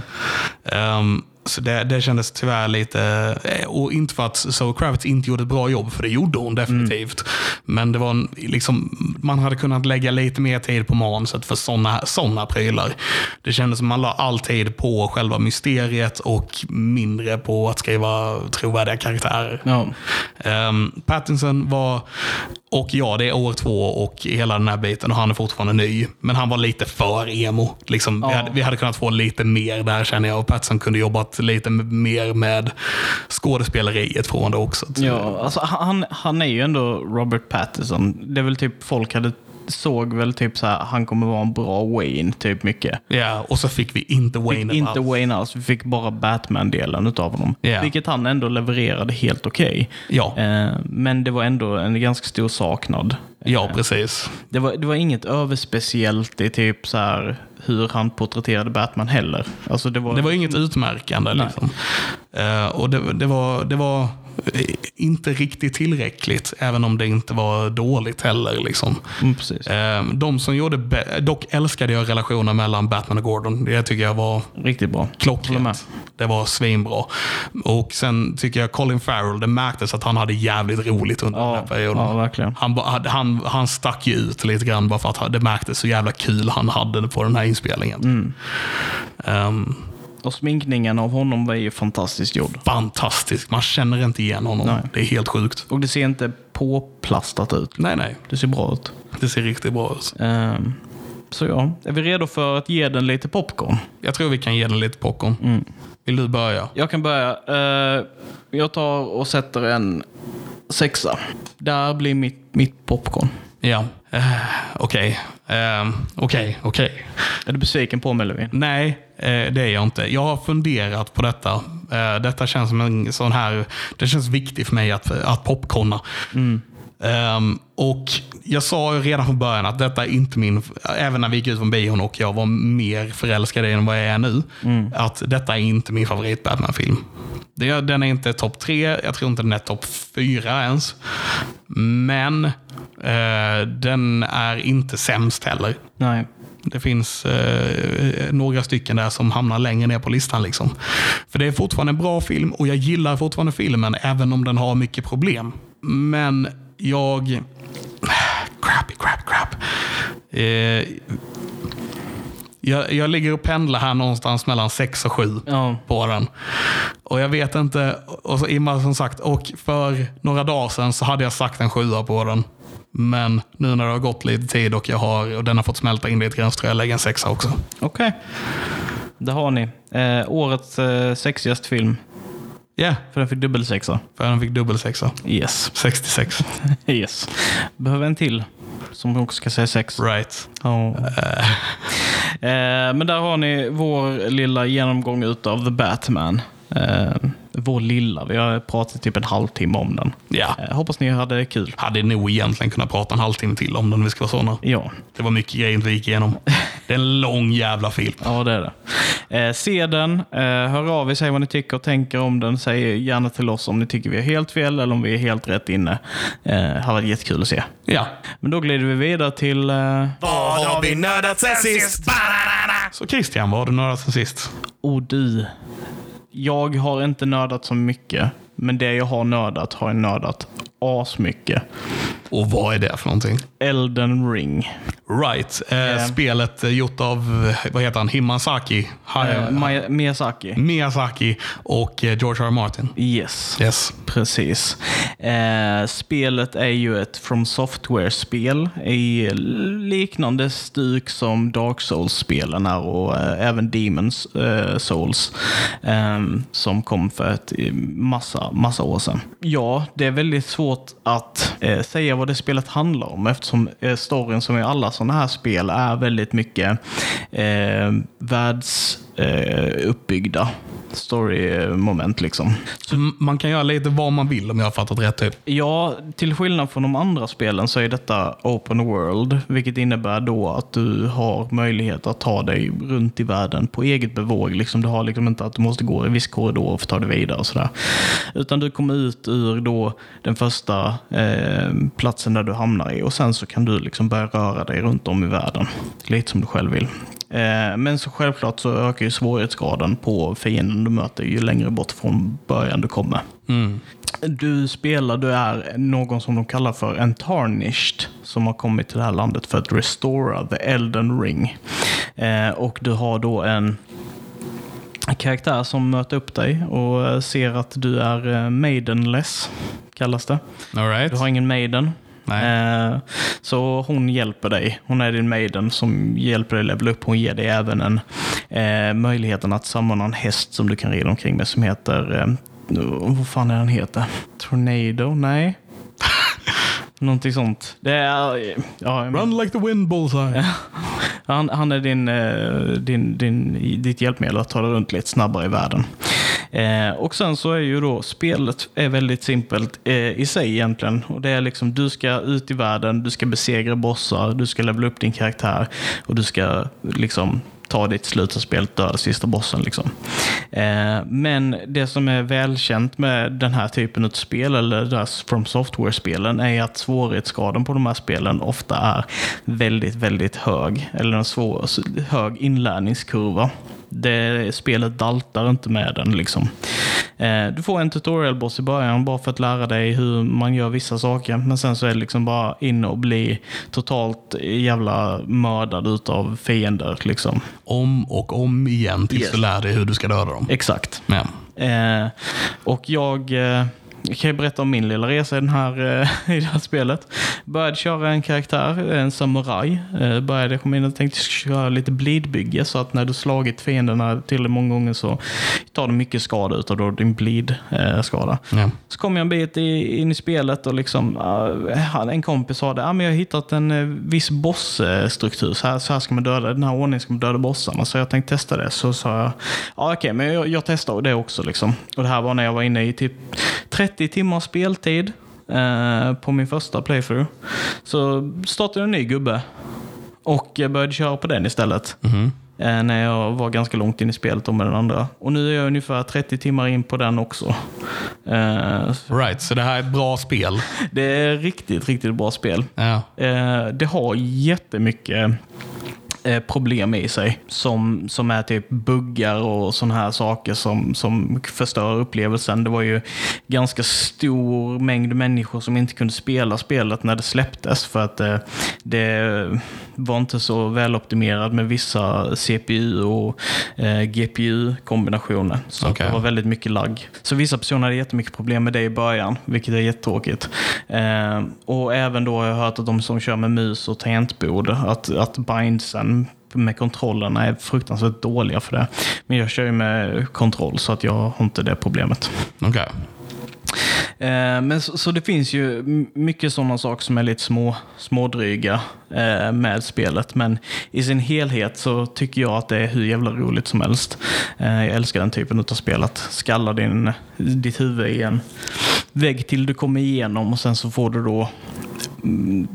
Ehm, så det, det kändes tyvärr lite, eh, och inte för att Zoe Kravitz inte gjorde ett bra jobb, för det gjorde hon definitivt. Men det var en, liksom, man hade kunnat lägga lite mer tid på manuset för sådana såna prylar. Det kändes som man la all tid på själva mysteriet och mindre på att skriva trovärdiga karaktärer. Ja. Um, Pattinson var, och ja, det är år två och hela den här biten och han är fortfarande ny. Men han var lite för emo. Liksom, vi, Ja. hade, vi hade kunnat få lite mer där känner jag. Och Pattinson kunde jobbat lite mer med skådespeleriet från det också. Ja, alltså han, han är ju ändå Robert Pattinson. Det är väl typ folk hade såg väl typ så här, han kommer vara en bra Wayne, typ mycket. Ja, och så fick vi inte Wayne Fick inte alls. Wayne alls, vi fick bara Batman-delen utav honom. Ja. Vilket han ändå levererade helt okej. Ja. Eh, men det var ändå en ganska stor saknad. Ja, precis. Det var, det var inget överspeciellt i typ så här hur han porträtterade Batman heller. Alltså det var, Det var inget utmärkande. Liksom. Eh, och det, det, var, det var eh, inte riktigt tillräckligt, även om det inte var dåligt heller. Liksom. Mm, precis. Eh, De som gjorde, dock älskade jag relationen mellan Batman och Gordon. Det tycker jag var Riktigt bra. Klockrent. Det var svinbra. Och sen tycker jag Colin Farrell, det märktes att han hade jävligt roligt under den här Ja, perioden. ja. Han, han, han stack ju ut lite grann bara för att det märktes så jävla kul han hade på den här inspelningen. Mm. Ehm, Och sminkningen av honom var ju fantastiskt gjord. fantastisk. Man känner inte igen honom. Nej. Det är helt sjukt. Och det ser inte påplastat ut. Nej, nej. Det ser bra ut. Det ser riktigt bra ut. Ehm, så ja, är vi redo för att ge den lite popcorn? Jag tror vi kan ge den lite popcorn. Mm. Vill du börja? Jag kan börja. Eh, jag tar och sätter en sexa. Där blir mitt, mitt popcorn. Ja. Eh, Okej. Ehm, Okej, okej. Är du besviken på mig Levin? Nej, eh, det är jag inte. Jag har funderat på detta. Eh, Detta känns som en sån här... Det känns viktigt för mig att, att popcorna. Ehm, och jag sa ju redan från början att detta är inte min... Även när vi gick ut från bion och jag var mer förälskad än vad jag är nu. Att detta är inte min favorit Batman-film. Den är inte topp tre, jag tror inte den är topp fyra ens. Men eh, den är inte sämst heller. Nej. Det finns eh, några stycken där som hamnar längre ner på listan. Liksom. För det är fortfarande en bra film och jag gillar fortfarande filmen även om den har mycket problem. Men jag... Crappy, crap, crap. Eh, jag, jag ligger och pendlar här någonstans mellan 6 och 7 Ja. på den. Och jag vet inte, och så Imma som sagt, och för några dagar sedan så hade jag sagt en sjua på den. Men nu när det har gått lite tid och, jag har, och den har fått smälta in lite grann så tror jag lägger en sexa också. Okej. Där har ni. Eh, årets eh, sexigaste film. Ja, För den fick dubbelsexa. för den fick dubbel sexa. Yes. 66. yes. Behöver en till. Som också ska säga sex. Right. Ja. Eh, men där har ni vår lilla genomgång utav The Batman. Eh, vår lilla. Vi har pratat typ en halvtimme om den. Ja. Eh, hoppas ni hade kul. Hade nog egentligen kunnat prata en halvtimme till om den, om vi ska vara såna. Ja. Det var mycket grejer vi gick igenom. Det är en lång jävla film. Ja, det är det. Eh, se den, eh, hör av er, säg vad ni tycker och tänker om den. Säg gärna till oss om ni tycker vi är helt fel eller om vi är helt rätt inne. Eh, det hade varit jättekul att se. Ja. Men då glider vi vidare till... Eh, Vad har vi nördat sen sist? Så Christian, vad har du nördat sen sist? oh du. Jag har inte nördat så mycket, men det jag har nördat har jag nördat asmycket. Och vad är det för någonting? Elden ring. Right. Eh, Eh. Spelet eh, gjort av, eh, vad heter han, Himasaki? Ha, Eh, Maya- Miyazaki. Miyazaki och eh, George R. R. Martin. Yes. Yes. Precis. Eh, spelet är ju ett From Software-spel i liknande stuk som Dark Souls-spelen är och eh, även Demons eh, Souls eh, som kom för ett eh, massa, massa år sedan. Ja, det är väldigt svårt att eh, säga vad det spelet handlar om eftersom eh, storyn som i alla sådana här spel är väldigt mycket eh, världs eh, uppbyggda story-moment liksom. Så man kan göra lite vad man vill om jag har fattat rätt. Typ. Ja, till skillnad från de andra spelen så är detta open world, vilket innebär då att du har möjlighet att ta dig runt i världen på eget bevåg. Liksom, du har liksom inte att du måste gå i viss korridor för att ta dig vidare och sådär. Utan du kommer ut ur då den första eh, platsen där du hamnar i och sen så kan du liksom börja röra dig runt om i världen. Lite som du själv vill. Eh, Men så självklart så ökar ju svårighetsgraden på fienden du möter ju längre bort från början du kommer. Du spelar, du är någon som de kallar för en tarnished som har kommit till det här landet för att restora the elden ring. Eh, och du har då en karaktär som möter upp dig och ser att du är eh, maidenless, kallas det. Right. Du har ingen maiden. Nej. Eh, så hon hjälper dig. Hon är din maiden som hjälper dig levela upp. Hon ger dig även en eh, möjligheten att samla en häst som du kan rida omkring med som heter, eh, vad fan är den heter? Tornado? Nej. Någonting sånt. Det är, ja, Run like the wind bullseye. han, han är din, eh, din, din, ditt hjälpmedel att ta dig runt lite snabbare i världen. Eh, och sen så är ju då spelet är väldigt simpelt eh, i sig egentligen. Och det är liksom du ska ut i världen, du ska besegra bossar, du ska levela upp din karaktär och du ska liksom ta ditt till slutspelet, döda sista bossen. Liksom. Eh, men det som är välkänt med den här typen av spel, eller deras From Software-spelen, är att svårighetsgraden på de här spelen ofta är väldigt, väldigt hög. Eller en svår, hög inlärningskurva. Det, spelet daltar inte med den. Liksom. Eh, du får en tutorial-boss i början bara för att lära dig hur man gör vissa saker. Men sen så är det liksom bara in och bli totalt jävla mördad utav fiender. Liksom. Om och om igen tills Yes. du lär dig hur du ska döda dem. Exakt. Ja. Eh, och jag eh, kan ju berätta om min lilla resa i, den här, eh, i det här spelet. Började köra en karaktär, en samuraj. Eh, började komma in och tänkte köra lite bleedbygge så att när du slagit fienderna till många gånger så tar du mycket skada utav då din bleed-skada. Ja. Så kom jag en bit i, in i spelet och liksom, en kompis sa det, ah, men jag har hittat en viss bossstruktur. Så här, så här ska man döda, den här ordningen ska man döda bossarna. Så jag tänkte testa det. Så sa jag, ja okej, men jag, jag testar det också. Liksom. Och det här var när jag var inne i typ 30 timmars speltid eh, på min första playthrough. Så startade en ny gubbe och jag började köra på den istället. Eh, när jag var ganska långt in i spelet med den andra. Och nu är jag ungefär 30 timmar in på den också. Eh, Right, så det här är ett bra spel. det är riktigt, riktigt bra spel. Ja. Det har jättemycket problem i sig. Som, som är typ buggar och sådana här saker som, som förstör upplevelsen. Det var ju ganska stor mängd människor som inte kunde spela spelet när det släpptes. För att eh, det var inte så väloptimerat med vissa CPU och eh, GPU-kombinationer. Så Okej. det var väldigt mycket lagg. Så vissa personer hade jättemycket problem med det i början, vilket är jättetråkigt. Eh, och även då har jag hört att de som kör med mus och tangentbord, att, att bindsen med kontrollerna är fruktansvärt dåliga för det. Men jag kör ju med kontroll så att jag har inte det problemet. Okej. Eh, men så, så det finns ju mycket sådana saker som är lite små, smådryga eh, med spelet. Men i sin helhet så tycker jag att det är hur jävla roligt som helst. Eh, jag älskar den typen av spel. Att skalla din, ditt huvud i en vägg till du kommer igenom och sen så får du då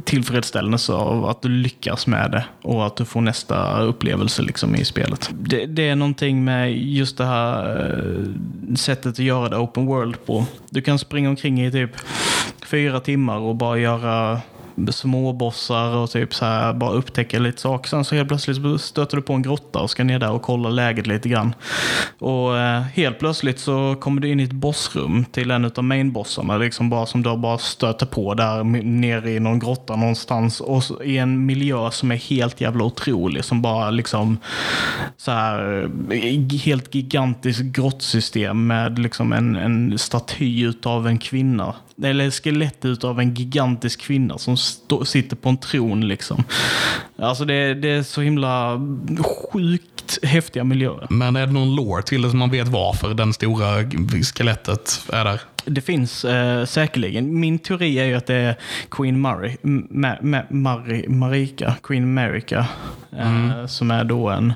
tillfredsställelse av att du lyckas med det och att du får nästa upplevelse liksom i spelet. Det, det är någonting med just det här eh, sättet att göra det open world på. Du kan springa omkring i typ fyra timmar och bara göra småbossar och typ så här, bara upptäcka lite saker. Sen så helt plötsligt stöter du på en grotta och ska ner där och kolla läget lite grann. Och eh, helt plötsligt så kommer du in i ett bossrum till en av mainbossarna, liksom bara som du bara stöter på där nere i någon grotta någonstans och så, i en miljö som är helt jävla otrolig, som bara liksom så här eh, helt gigantiskt grottsystem med liksom en, en staty utav en kvinna eller skelett utav en gigantisk kvinna som stå, sitter på en tron. Liksom. Alltså det, det är så himla sjukt häftiga miljöer. Men är det någon lore till det som man vet varför den stora skelettet är där? Det finns eh, säkerligen. Min teori är ju att det är Queen Mary, Ma, Ma, Mari, Marika, Queen Marika, eh, mm. som är då en,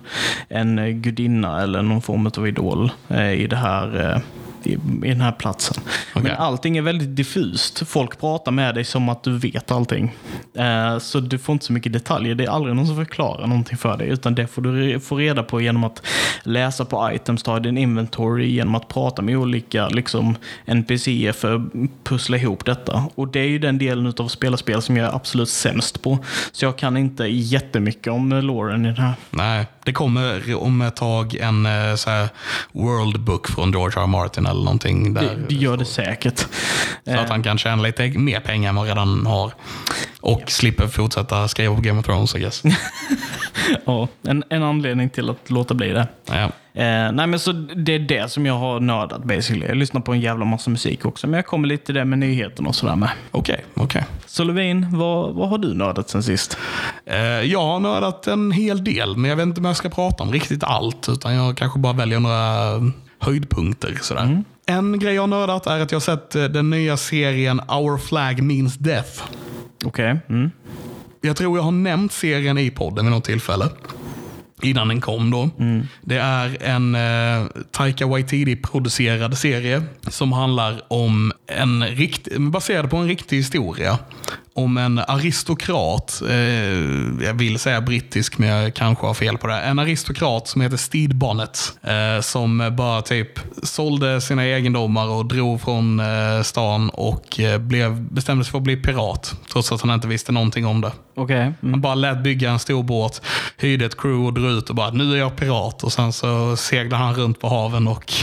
en gudinna eller någon form av idol eh, i det här eh, i, den här platsen. Okay. Men allting är väldigt diffust. Folk pratar med dig som att du vet allting. Eh, så du får inte så mycket detaljer. Det är aldrig någon som förklarar någonting för dig, utan det får du få reda på genom att läsa på items, ta din inventory, genom att prata med olika liksom, NPCer för att pussla ihop detta. Och det är ju den delen av spelarspel som jag är absolut sämst på. Så jag kan inte jättemycket om loren i den här. Nej, det kommer om ett tag en eh, så här, world book från George. R. Martin eller någonting. Där. Det, det gör det säkert. Så att han kan tjäna lite mer pengar än vad han redan har. Och ja. slipper fortsätta skriva på Game of Thrones, I guess. ja, en, en anledning till att låta bli det. Ja. Eh, nej men så Det är det som jag har nördat basically. Jag lyssnar på en jävla massa musik också, men jag kommer lite till det med nyheterna och sådär med. Okej, okay, okej. Okay. Så Levin, vad, vad har du nördat sen sist? Eh, jag har nördat en hel del, men jag vet inte om jag ska prata om riktigt allt, utan jag kanske bara väljer några höjdpunkter. Sådär. Mm. En grej jag har nördat är att jag har sett eh, den nya serien Our Flag Means Death. Okej. Okay. Mm. Jag tror jag har nämnt serien i podden vid något tillfälle innan den kom. då. Mm. Det är en eh, Taika Waititi-producerad serie som handlar om en rikt baserad på en riktig historia om en aristokrat, eh, jag vill säga brittisk men jag kanske har fel på det. En aristokrat som heter Stede Bonnet. Eh, som bara typ sålde sina egendomar och drog från eh, stan och eh, blev, bestämde sig för att bli pirat. Trots att han inte visste någonting om det. Okay. Mm. Han bara lät bygga en stor båt, hyrde ett crew och drog ut och bara nu är jag pirat. Och sen så seglade han runt på haven och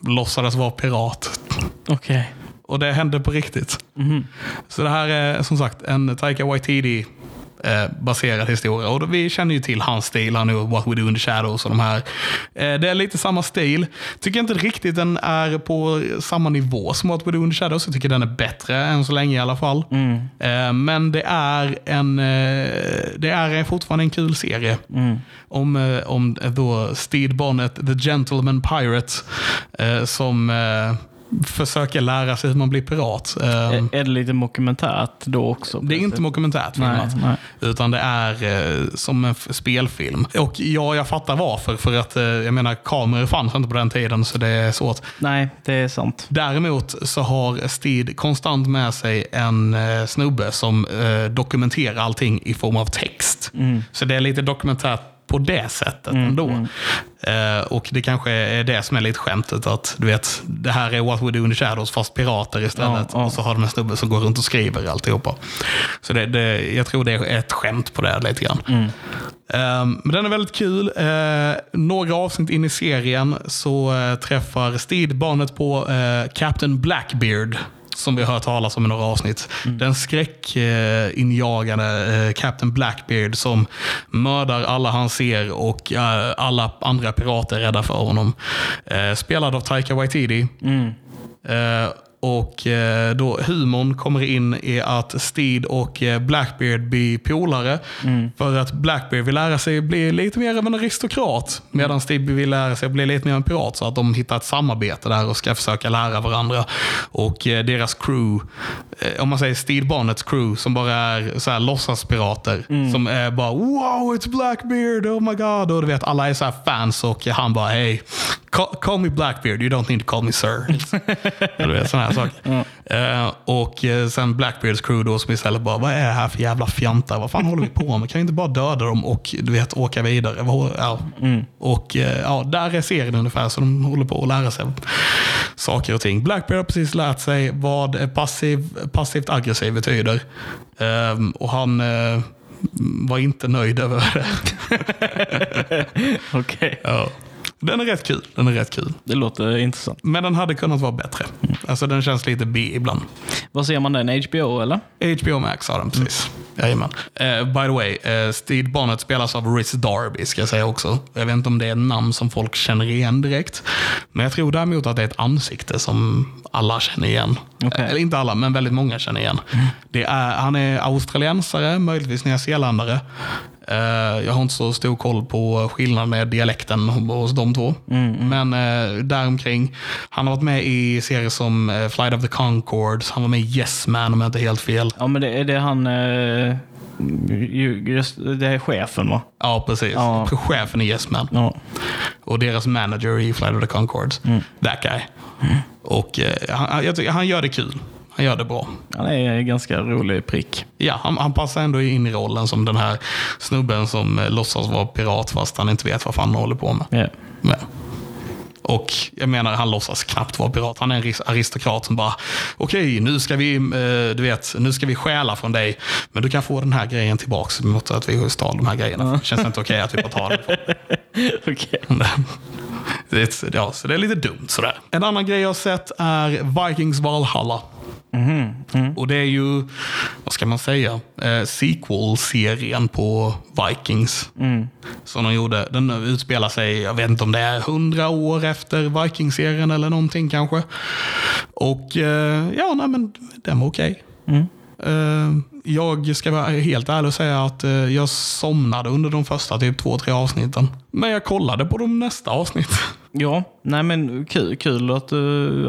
låtsades vara pirat. Okej. Okay. Och det hände på riktigt. Mm. Så det här är som sagt en Taika Waititi eh, baserad historia. Och vi känner ju till hans stil, han är What We Do In The Shadows och de här. Eh, det är lite samma stil. Tycker inte riktigt den är på samma nivå som What We Do In The Shadows. Jag tycker den är bättre än så länge i alla fall. Mm. Eh, men det är, en, det är fortfarande en kul serie. Mm. Om, om då Steve Bonnet, The Gentleman Pirate, som försöker lära sig hur man blir pirat. Är, ehm, är det lite dokumentärt då också? Det är inte dokumentärt filmat. Nej, nej. Utan det är eh, som en spelfilm. Och ja, jag fattar varför. För att eh, jag menar, kameror fanns inte på den tiden så det är svårt. Nej, det är sant. Däremot så har Steed konstant med sig en eh, snubbe som dokumenterar allting i form av text. Mm. Så det är lite dokumentärt på det sättet mm, ändå. Mm. Uh, och det kanske är det som är lite skämtet. Att du vet, det här är What We Do In The Shadows fast pirater istället. Ja, ja. Och så har de en snubbe som går runt och skriver alltihopa. Så det, det, jag tror det är ett skämt på det lite grann. Mm. Um, men den är väldigt kul. Uh, några avsnitt in i serien så uh, träffar Steve barnet på Captain Blackbeard som vi har hört talas om i några avsnitt. Mm. Den skräckinjagande eh, Captain Blackbeard som mördar alla han ser och eh, alla andra pirater är rädda för honom. Eh, spelad av Taika Waititi. Mm. Och eh, då humorn kommer in i att Steed och eh, Blackbeard blir polare. Mm. För att Blackbeard vill lära sig bli lite mer av en aristokrat. Medan Steed vill lära sig bli lite mer av en pirat. Så att de hittar ett samarbete där och ska försöka lära varandra. Och eh, deras crew om man säger Steve Bonnets crew som bara är så här låtsaspirater. Som är bara wow it's Blackbeard, oh my god. Och du vet alla är så här fans och han bara hey, call, call me Blackbeard, you don't need to call me sir. du vet sådana här saker. Eh, och eh, sen Blackbeards crew då som istället bara vad är det här för jävla fjantar? Vad fan håller vi på med? Kan vi inte bara döda dem och du vet åka vidare? Ja. Och eh, ja, där är serien ungefär så de håller på att lära sig saker och ting. Blackbeard har precis lärt sig vad passiv, passivt aggressiv betyder. Ehm, och han eh, var inte nöjd över det. Okej. ja. Den är rätt kul. Den är rätt kul. Det låter intressant. Men den hade kunnat vara bättre. Alltså den känns lite B ibland. Vad ser man den? HBO eller? HBO Max har den precis. Jajamän. Uh, by the way, uh, Steve Bonnet spelas av Rhys Darby ska jag säga också. Jag vet inte om det är ett namn som folk känner igen direkt. Men jag tror däremot att det är ett ansikte som alla känner igen. Okej. Eller inte alla, men väldigt många känner igen. Det är, han är australiensare, möjligtvis nyzeeländare. Eh, jag har inte så stor koll på skillnaden med dialekten hos de två. Men uh, däromkring. Han har varit med i serier som eh, Flight of the Conchords. Han var med i Yes Man om jag inte är helt fel. Ja, men det är det han... Eh, ju- just, det är chefen va? Ja, precis. Ja. Chefen i Yes Man. Ja. Och deras manager i Flight of the Conchords. That guy. Och eh, han, jag tycker, han gör det kul. Han gör det bra. Han är en ganska rolig prick. Ja, han, han passar ändå in i rollen som den här snubben som eh, låtsas vara pirat fast han inte vet vad fan han håller på med. Ja. med. Och jag menar, han låtsas knappt vara pirat. Han är en ris- aristokrat som bara, okej, nu ska vi, eh, du vet, nu ska vi stjäla från dig. Men du kan få den här grejen tillbaks mot att vi stal de här grejerna. Det känns inte okej att vi får ta det. Okej. Det är, ja, så det är lite dumt sådär. En annan grej jag har sett är Vikings Valhalla. Och det är ju, vad ska man säga, eh, sequel-serien på Vikings. Som de gjorde. Den utspelar sig, jag vet inte om det är hundra år efter Vikings-serien eller någonting kanske. Och eh, ja, nej men den var okej. Eh, jag ska vara helt ärlig och säga att eh, jag somnade under de första typ två, tre avsnitten. Men jag kollade på de nästa avsnitt. Ja, nej men kul, kul att,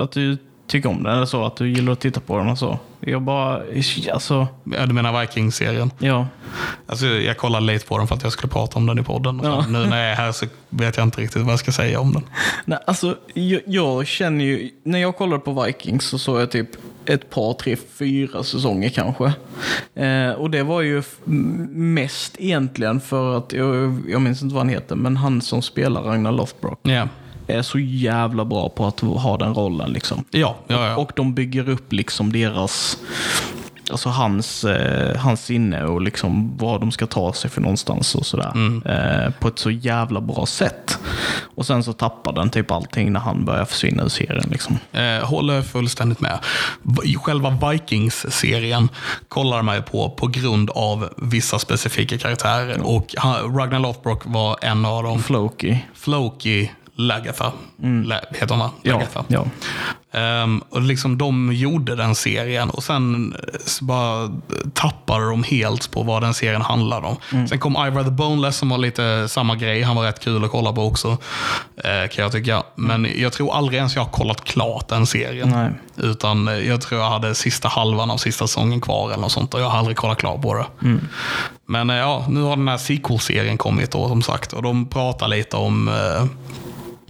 att du tycker om den eller så. Att du gillar att titta på den och så. Jag bara, alltså, Ja, Du menar Vikings-serien? ja. Alltså, jag kollade lite på den för att jag skulle prata om den i podden. Ja. Nu när jag är här så vet jag inte riktigt vad jag ska säga om den. Nej, alltså, jag, jag känner ju, när jag kollade på Vikings så såg jag typ ett par, tre, fyra säsonger kanske. Eh, och det var ju mest egentligen för att, jag, jag minns inte vad han heter, men han som spelar Ragnar Lothbrok Ja, är så jävla bra på att ha den rollen liksom. ja, ja. ja. Och de bygger upp liksom deras, alltså hans, eh, hans sinne och liksom vad de ska ta sig för någonstans och sådär. Eh, på ett så jävla bra sätt. Och sen så tappar den typ allting när han börjar försvinna ur serien liksom. Eh, håller fullständigt med. Själva Vikings-serien kollar man ju på på grund av vissa specifika karaktärer. Och han, Ragnar Lothbrok var en av dem. Floki. Floki Lagatha, La, heter hon va? Ja, ja. Ehm, och liksom de gjorde den serien och sen eh, bara tappade de helt på vad den serien handlade om. Mm. Sen kom Ivor the Boneless som var lite samma grej. Han var rätt kul att kolla på också. eh, kan jag tycka. Men jag tror aldrig ens jag har kollat klart den serien. Nej. Utan eh, jag tror jag hade sista halvan av sista säsongen kvar eller något sånt. Och jag har aldrig kollat klart på det. Mm. Men eh, ja, nu har den här sequel-serien kommit då som sagt. Och de pratar lite om eh,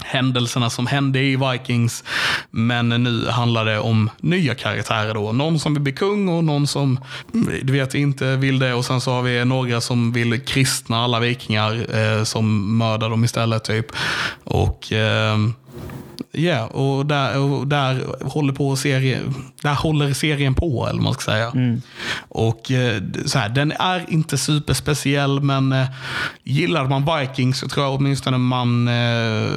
händelserna som hände i Vikings. Men nu handlar det om nya karaktärer då. Någon som vill bli kung och någon som du vet inte vill det. Och sen så har vi några som vill kristna alla vikingar eh, som mördar dem istället typ. Och eh, Ja, och där, och där håller på serie, där håller serien på, eller vad man ska säga. Och eh, så här, den är inte superspeciell, men eh, gillar man Vikings så tror jag åtminstone man eh,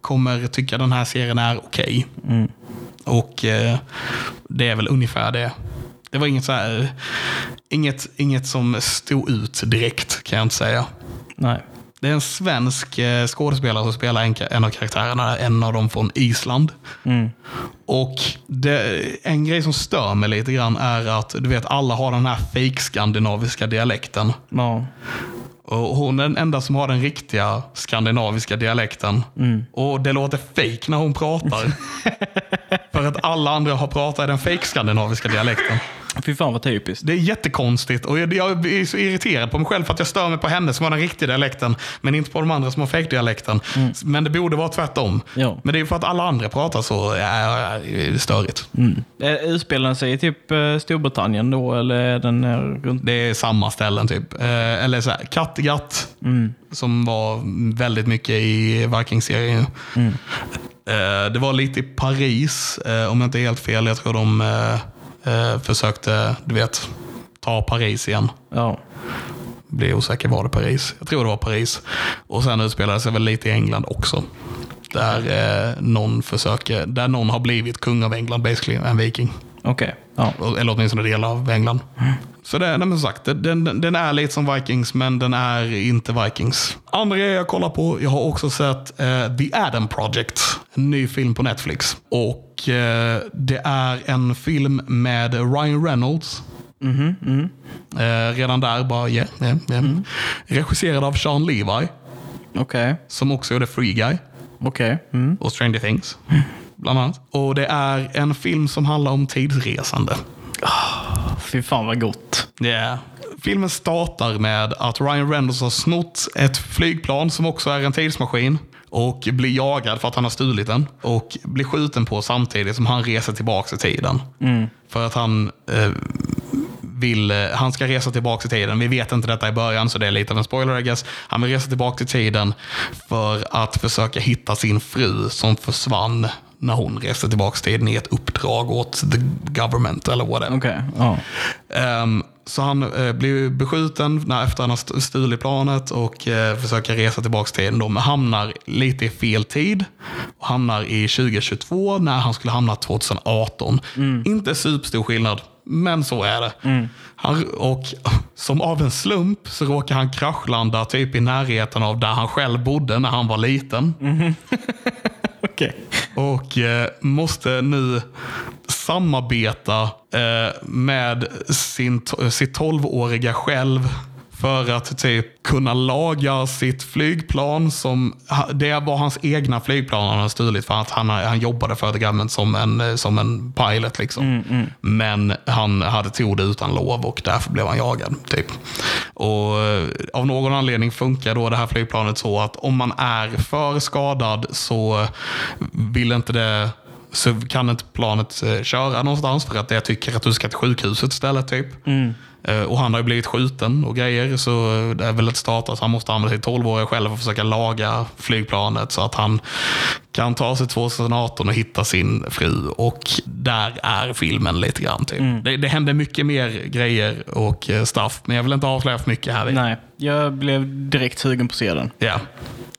kommer tycka den här serien är okej. Och eh, det är väl ungefär det. Det var inget så här, inget, inget som stod ut direkt kan jag inte säga. Nej. Det är en svensk eh, skådespelare som spelar en, en av karaktärerna, en av dem från Island. Och det, en grej som stör mig lite grann är att du vet alla har den här fake skandinaviska dialekten. Ja. Och hon är den enda som har den riktiga skandinaviska dialekten. Och det låter fake när hon pratar. För att alla andra har pratat i den fake skandinaviska dialekten. Fy fan vad typiskt. Det är jättekonstigt och jag, jag är så irriterad på mig själv för att jag stör mig på henne som har den riktiga dialekten, men inte på de andra som har fake-dialekten. Men det borde vara tvärtom. Ja. Men det är för att alla andra pratar så är det störigt. Eh, Utspelar den sig i typ eh, Storbritannien då, eller är den eh, runt... Det är samma ställen typ. Eller så här, Kattegatt, som var väldigt mycket i Vikings-serien. Eh, det var lite i Paris, om jag inte är helt fel. Jag tror de eh, försökte, du vet, ta Paris igen. Ja. Blir osäker, var det Paris? Jag tror det var Paris. Och sen utspelade sig väl lite i England också. Där eh, någon försöker, där någon har blivit kung av England basically, en viking. Okej. Ja. Eller åtminstone delar av England. Så det, nej men som sagt, den, den är lite som Vikings, men den är inte Vikings. Andra grejer jag kollar på, jag har också sett eh, The Adam Project. En ny film på Netflix. Och eh, det är en film med Ryan Reynolds. Eh, redan där bara, yeah, yeah, yeah. Regisserad av Sean Levi, Okej. som också gjorde Free Guy Okej. Mm. och Stranger Things. Bland annat. Och det är en film som handlar om tidsresande. Fy fan vad gott. Yeah. Filmen startar med att Ryan Reynolds har snott ett flygplan som också är en tidsmaskin och blir jagad för att han har stulit den och blir skjuten på samtidigt som han reser tillbaka i tiden. För att han eh, vill, eh, han ska resa tillbaka i tiden. Vi vet inte detta i början så det är lite av en spoiler I guess. Han vill resa tillbaka i tiden för att försöka hitta sin fru som försvann när hon reste tillbaka i tiden i ett uppdrag åt the government eller whatever. Okej. Ja. Ehm, så han eh, blir beskjuten när, efter han har st- stulit planet och eh, försöker resa tillbaka till. Då, men hamnar lite i fel tid. Och hamnar i 2022 när han skulle hamna 2018. Inte superstor skillnad, men så är det. Han, och som av en slump så råkar han kraschlanda typ i närheten av där han själv bodde när han var liten. okay. Och eh, måste nu samarbeta eh, med sin, to- sitt 12-åriga själv för att typ kunna laga sitt flygplan. som Det var hans egna flygplan han hade stulit för att han, han jobbade för The Government som en, som en pilot. Liksom. Men han hade tog det utan lov och därför blev han jagad. Typ. Och eh, Av någon anledning funkar då det här flygplanet så att om man är för skadad så vill inte det så kan inte planet eh, köra någonstans för att jag tycker att du ska till sjukhuset istället. typ. Eh, Och han har ju blivit skjuten och grejer så det är väl ett start att han måste använda sitt 12-åriga själv och försöka laga flygplanet så att han kan ta sig 2018 och hitta sin fru. Och där är filmen lite grann. Typ. Det, det händer mycket mer grejer och eh, stuff men jag vill inte avslöja för mycket här. Nej, jag blev direkt sugen på att se den. Ja.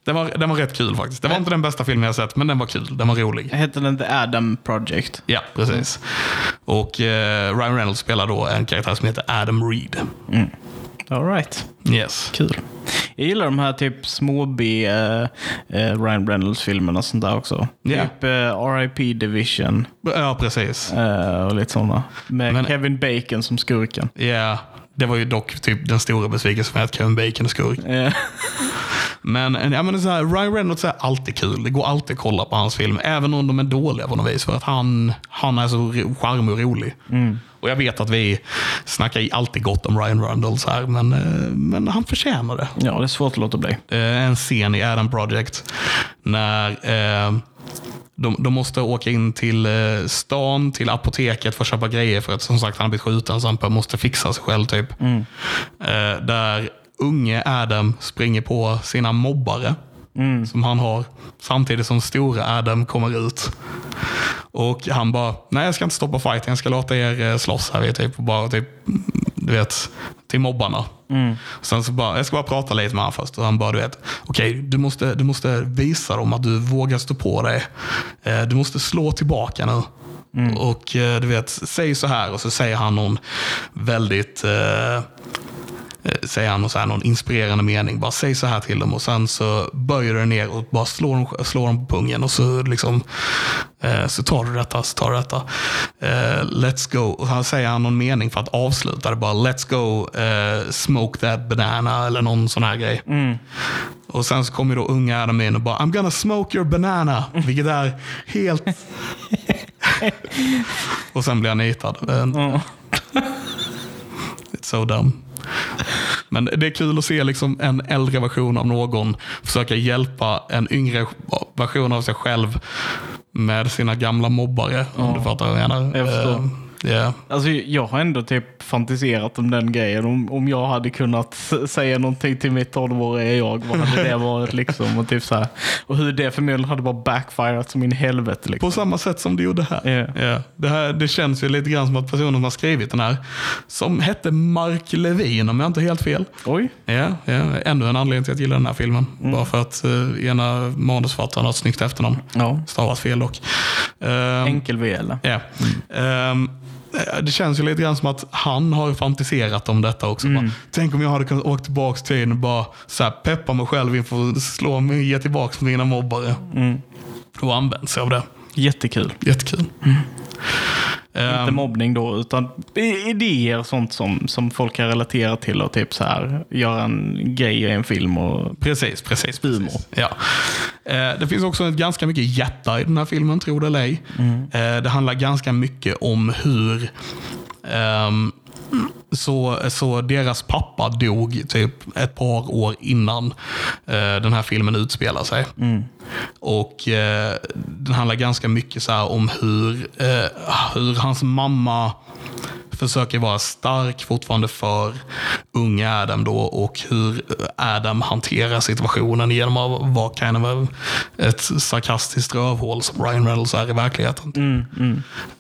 Den var, den var rätt kul faktiskt. Det var inte den bästa filmen jag sett men den var kul. Den var rolig. Hette den The Adam Project? Ja, precis. Och eh, Ryan Reynolds spelar då en karaktär som heter Adam Reed. All right. Yes. Kul. Jag gillar de här typ små B eh, eh, Ryan Reynolds-filmerna och sånt där också. Ja. Typ eh, R.I.P. Division Ja, precis. eh, och lite sådana. Med Men- Kevin Bacon som skurken. Ja, det var ju dock typ den stora besvikelsen med att Kevin Bacon är skurk. Eh, Men, ja, men så här, Ryan Reynolds är alltid kul. Det går alltid att kolla på hans film, även om de är dåliga på något vis. För att han, han är så charmig och rolig. Och jag vet att vi snackar alltid gott om Ryan Reynolds här, men, eh, men han förtjänar det. ja, det är svårt att låta bli. eh, en scen i Adam Project när eh, de, de måste åka in till stan, till apoteket för att köpa grejer för att som sagt han har blivit skjuten så han måste fixa sig själv. typ. Eh, där unge Adam springer på sina mobbare som han har samtidigt som stora Adam kommer ut. Och han bara, nej jag ska inte stoppa fighten, jag ska låta er eh, slåss här. Typ, och bara, typ, du vet, till mobbarna. Sen så bara, jag ska bara prata lite med honom först. Och han bara, du vet, okej, du, måste, du måste visa dem att du vågar stå på dig. Eh, Du måste slå tillbaka nu. Och eh, du vet, säg så här och så säger han någon väldigt eh, säger han och så här, någon inspirerande mening. Bara säg så här till dem och sen så böjer du ner och bara slår dem, slår dem på pungen och så liksom eh, så tar du detta, så tar du detta. Eh, let's go. Och han säger han någon mening för att avsluta det bara. Let's go, eh, smoke that banana eller någon sån här grej. Och sen så kommer då unga Adam in och bara I'm gonna smoke your banana. Vilket är helt... och sen blir han nitad. Eh, It's so dumb. Men det är kul att se liksom en äldre version av någon försöka hjälpa en yngre version av sig själv med sina gamla mobbare. Om du fattar vad jag menar. Jag förstår. Yeah. Alltså, jag har ändå typ fantiserat om den grejen. Om, om jag hade kunnat säga någonting till mitt 12-åriga jag, vad hade det varit liksom? Och, typ så här. och hur det förmodligen hade bara backfirat som in i helvete. Liksom. På samma sätt som du gjorde här. Ja. Ja. Det, här det känns ju lite grann som att personen som har skrivit den här, som hette Mark Levin om jag inte är helt fel. Oj. Ja, ja, ännu en anledning till att jag gillar den här filmen. Mm. Bara för att uh, ena manusförfattaren har ett snyggt efternamn. Ja. Stavas fel dock. Ehm, Enkel V eller? Ja. Ehm, det känns ju lite grann som att han har fantiserat om detta också. Bara, Tänk om jag hade kunnat åka tillbaka till tiden och bara så här, peppa mig själv inför att slå mig ge tillbaka till mina mobbare. Och använt sig av det. Jättekul. Jättekul. Ehm, Inte mobbning då, utan idéer sånt som, som folk kan relatera till och typ så här göra en grej i en film och Precis, precis. Humor. precis. Ja. Eh, det finns också ett ganska mycket hjärta i den här filmen, tro det eller ej. Eh, det handlar ganska mycket om hur ehm, så, så deras pappa dog typ ett par år innan eh, den här filmen utspelar sig. Och eh, Den handlar ganska mycket så här om hur, eh, hur hans mamma försöker vara stark fortfarande för unga Adam då och hur Adam hanterar situationen genom att vara kind of ett sarkastiskt rövhål som Ryan Reynolds är i verkligheten.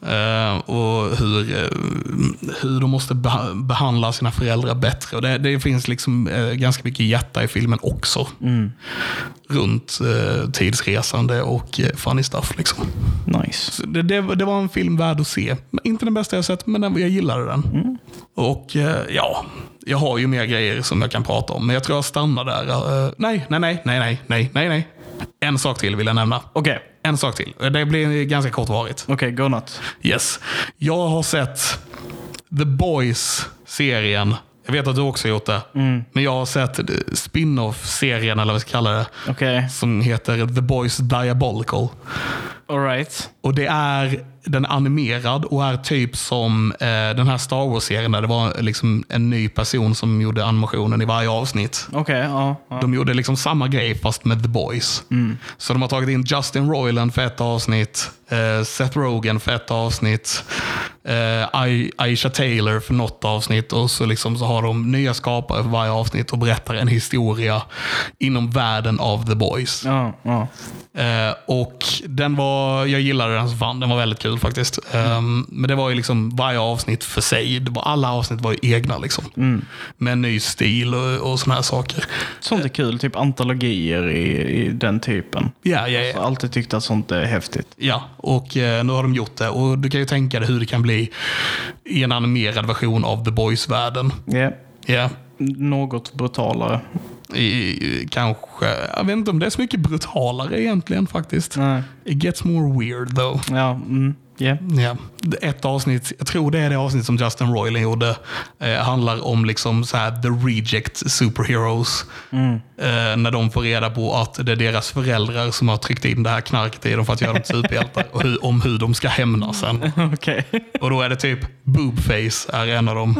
Eh, och hur, eh, hur de måste beha- behandla sina föräldrar bättre. Och det, det finns liksom eh, ganska mycket hjärta i filmen också. Runt eh, tidsresande och funny stuff. Liksom. nice. Det, det, det var en film värd att se. Inte den bästa jag sett, men jag gillade den. Mm. Och eh, ja, jag har ju mer grejer som jag kan prata om, men jag tror jag stannar där. Eh, nej, nej, nej, nej, nej, nej, nej, nej. En sak till vill jag nämna. Okej. Okay. En sak till. Eh, det blir ganska kortvarigt. Okej, okay, go not. Yes. Jag har sett The Boys-serien. Jag vet att du också har gjort det. Mm. Men jag har sett spin-off-serien, eller vad vi ska kalla det. Okay. Som heter The Boys Diabolical alright. Och det är, den är animerad och är typ som eh, den här Star Wars-serien där det var liksom en ny person som gjorde animationen i varje avsnitt. Okej, ja. ja. De gjorde liksom samma grej fast med The Boys. Så de har tagit in Justin Roiland för ett avsnitt, eh, Seth Rogen för ett avsnitt, eh, Ai- Aisha Taylor för något avsnitt och så, liksom så har de nya skapare för varje avsnitt och berättar en historia inom världen av The Boys. ja, ja. Eh, och den var, jag gillade den som fan. Den var väldigt kul faktiskt. Ehm, men det var ju liksom varje avsnitt för sig. Var, alla avsnitt var ju egna liksom. Med en ny stil och, och såna här saker. Sånt är kul, typ antologier i, i den typen. Ja, ja, ja. har alltid tyckt att sånt är häftigt. ja. Och eh, nu har de gjort det. Och du kan ju tänka dig hur det kan bli i en animerad version av The Boys-världen. Ja. Ja. Något brutalare. I, kanske, jag vet inte om det är så mycket brutalare egentligen faktiskt. Nej. It gets more weird though. Ja, mm. Ja. Ja, ett avsnitt, jag tror det är det avsnitt som Justin Roiland gjorde, eh, handlar om liksom så här the reject superheroes. Eh, när de får reda på att det är deras föräldrar som har tryckt in det här knarket i dem för att göra dem till superhjältar. och hur, om hur de ska hämnas sen. Okej. Och då är det typ boobface är en av dem.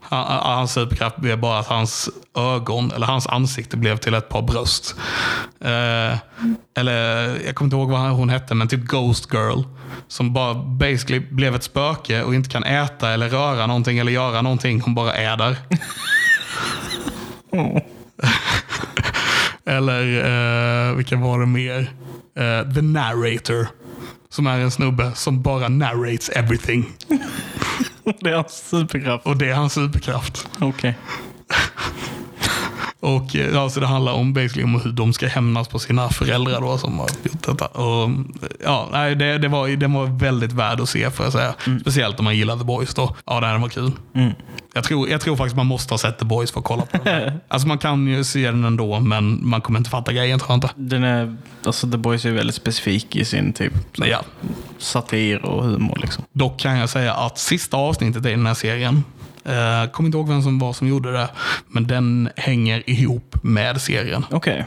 Han, han- hans superkraft blev bara att hans ögon, eller hans ansikte blev till ett par bröst. Eh, eller jag kommer inte ihåg vad hon hette, men typ Ghost Girl. Som bara basically blev ett spöke och inte kan äta eller röra någonting eller göra någonting. Hon bara är där. eller eh, vilka var det mer? Eh, The Narrator. Som är en snubbe som bara narrates everything. Det är hans superkraft. Och det är hans superkraft. Okej. Och eh, ja, så det handlar om, basically, om hur de ska hämnas på sina föräldrar då, som har gjort detta. Och, ja, nej, det, det, var, det var väldigt värd att se får jag säga. Speciellt om man gillar The Boys då. Ja, det här var kul. Jag, tror, jag tror faktiskt man måste ha sett The Boys för att kolla på den. alltså man kan ju se den ändå, men man kommer inte fatta grejen tror jag inte. Den är, alltså The Boys är väldigt specifik i sin typ ja, satir och humor. Liksom. Dock kan jag säga att sista avsnittet i den här serien, eh, kommer inte ihåg vem som var som gjorde det, men den hänger ihop med serien. Okej.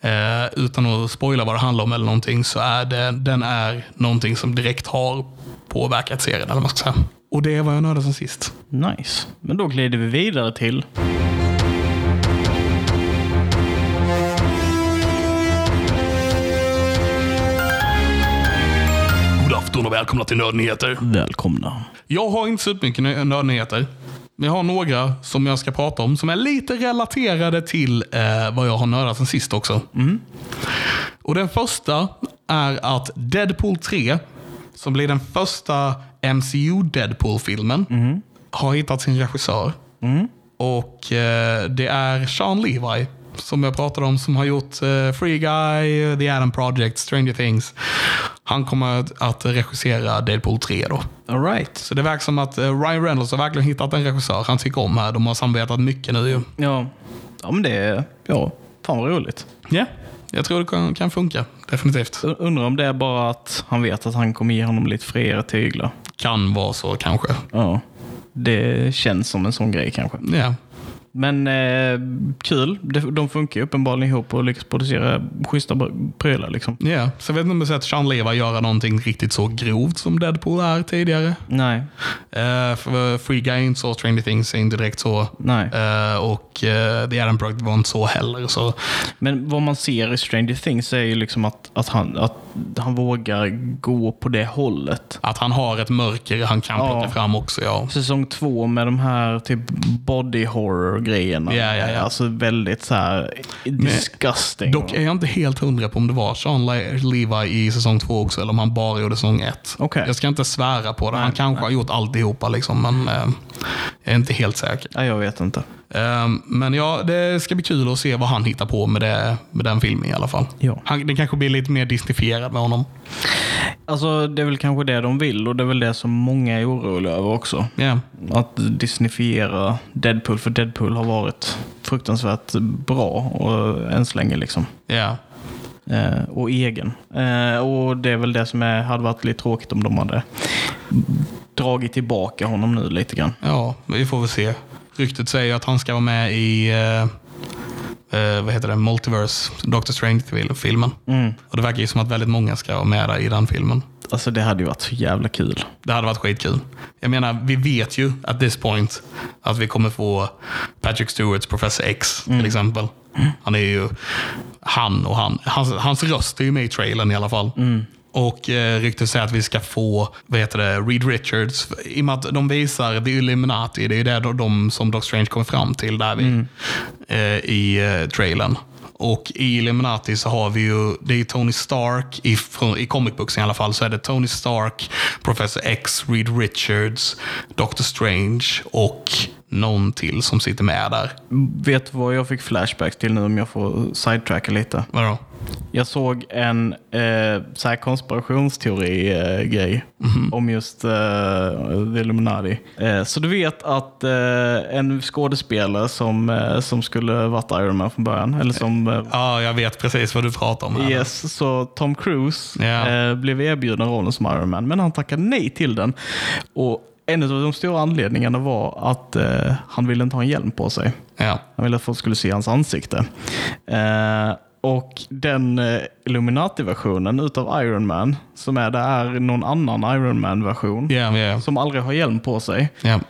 Eh, utan att spoila vad det handlar om eller någonting så är det, den är någonting som direkt har påverkat serien. Eller vad man ska säga. Och det vad jag nördade sen sist. Nice. Men då glider vi vidare till... Afton och välkomna till Nördnyheter. Välkomna. Jag har inte så mycket nö- nördnyheter. Men jag har några som jag ska prata om som är lite relaterade till eh, vad jag har nördat sen sist också. Och Den första är att Deadpool 3, som blir den första MCU Deadpool-filmen, har hittat sin regissör. Och eh, det är Sean Levi, som jag pratade om, som har gjort eh, Free Guy, The Adam Project, Stranger Things. Han kommer att- regissera Deadpool 3 då. All right. Så det verkar som att eh, Ryan Reynolds har verkligen hittat en regissör han tycker om här. De har samarbetat mycket nu ju. Ja. ja, men det är... Ja, fan vad roligt. Ja, jag tror det kan, kan funka. Definitivt. Undrar om det är bara att han vet att han kommer ge honom lite friare tyglar. Kan vara så kanske. Ja. Det känns som en sån grej kanske. Ja, Men eh, kul. De, funkar ju uppenbarligen ihop och lyckas producera schyssta prylar liksom. ja. Så jag vet inte om jag sett Sean Leva göra någonting riktigt så grovt som Deadpool är tidigare. Nej, Uh, Free Guy inte så, Stranger Things är inte direkt så. nej. Eh, och eh, The Adam Project var inte så heller. Så Men vad man ser i Stranger Things är ju liksom att, att, han, att han vågar gå på det hållet. att han har ett mörker han kan Ja. plocka fram också. Ja. Säsong två med de här typ body horror-grejerna. Ja, ja, ja. Alltså väldigt så här disgusting. Dock är jag inte helt hundra på om det var Sean Le- Levi i säsong två också eller om han bara gjorde säsong ett. Okej. Jag ska inte svära på det. han Nej, kanske har gjort alltihopa liksom, men eh, jag är inte helt säker. Ja, jag vet inte. Eh, men ja, det ska bli kul att se vad han hittar på med, det, med den filmen i alla fall. Ja. Han, det kanske blir lite mer disneyfierad med honom. Alltså det är väl kanske det de vill och det är väl det som många är oroliga över också. Ja, Att disneyfiera Deadpool, för Deadpool har varit fruktansvärt bra och än så länge liksom. ja. Eh, och egen. Eh, och det är väl det som är, hade varit lite tråkigt om de hade dragit tillbaka honom nu lite grann. ja, vi får väl se. Ryktet säger att han ska vara med i eh, eh, vad heter det? Multiverse, Doctor Strange-filmen. Mm. Och det verkar ju som att väldigt många ska vara med där i den filmen. Alltså det hade ju varit så jävla kul. Det hade varit skitkul. Jag menar, vi vet ju at this point att vi kommer få Patrick Stewarts Professor X till exempel. Han är ju han och han. Hans, hans röst är ju med i trailern i alla fall. Och eh, ryktet säger att vi ska få vad heter det, Reed Richards. I och med att de visar The Illuminati, det är ju det de, de som Doc Strange kommer fram till där vi, eh, i eh, trailern. Och i Illuminati så har vi ju, det är Tony Stark, i, i comic books i alla fall, så är det Tony Stark, Professor X, Reed Richards, Doctor Strange och någon till som sitter med där. Vet du vad jag fick flashbacks till nu om jag får sidetracka lite? Vadå? Jag såg en eh, så här konspirationsteori-grej om just eh, The Illuminati. Eh, så du vet att eh, en skådespelare som, eh, som skulle varit Iron Man från början, eller som eh, Ja, jag vet precis vad du pratar om. Här. Yes, så Tom Cruise eh, blev erbjuden rollen som Iron Man, men han tackade nej till den. Och en av de stora anledningarna var att eh, han ville inte ha en hjälm på sig. Ja. Han ville att folk skulle se hans ansikte. Eh, och den eh, Illuminati-versionen utav Iron Man som är där är någon annan Iron Man-version Ja, ja, som aldrig har hjälm på sig. ja.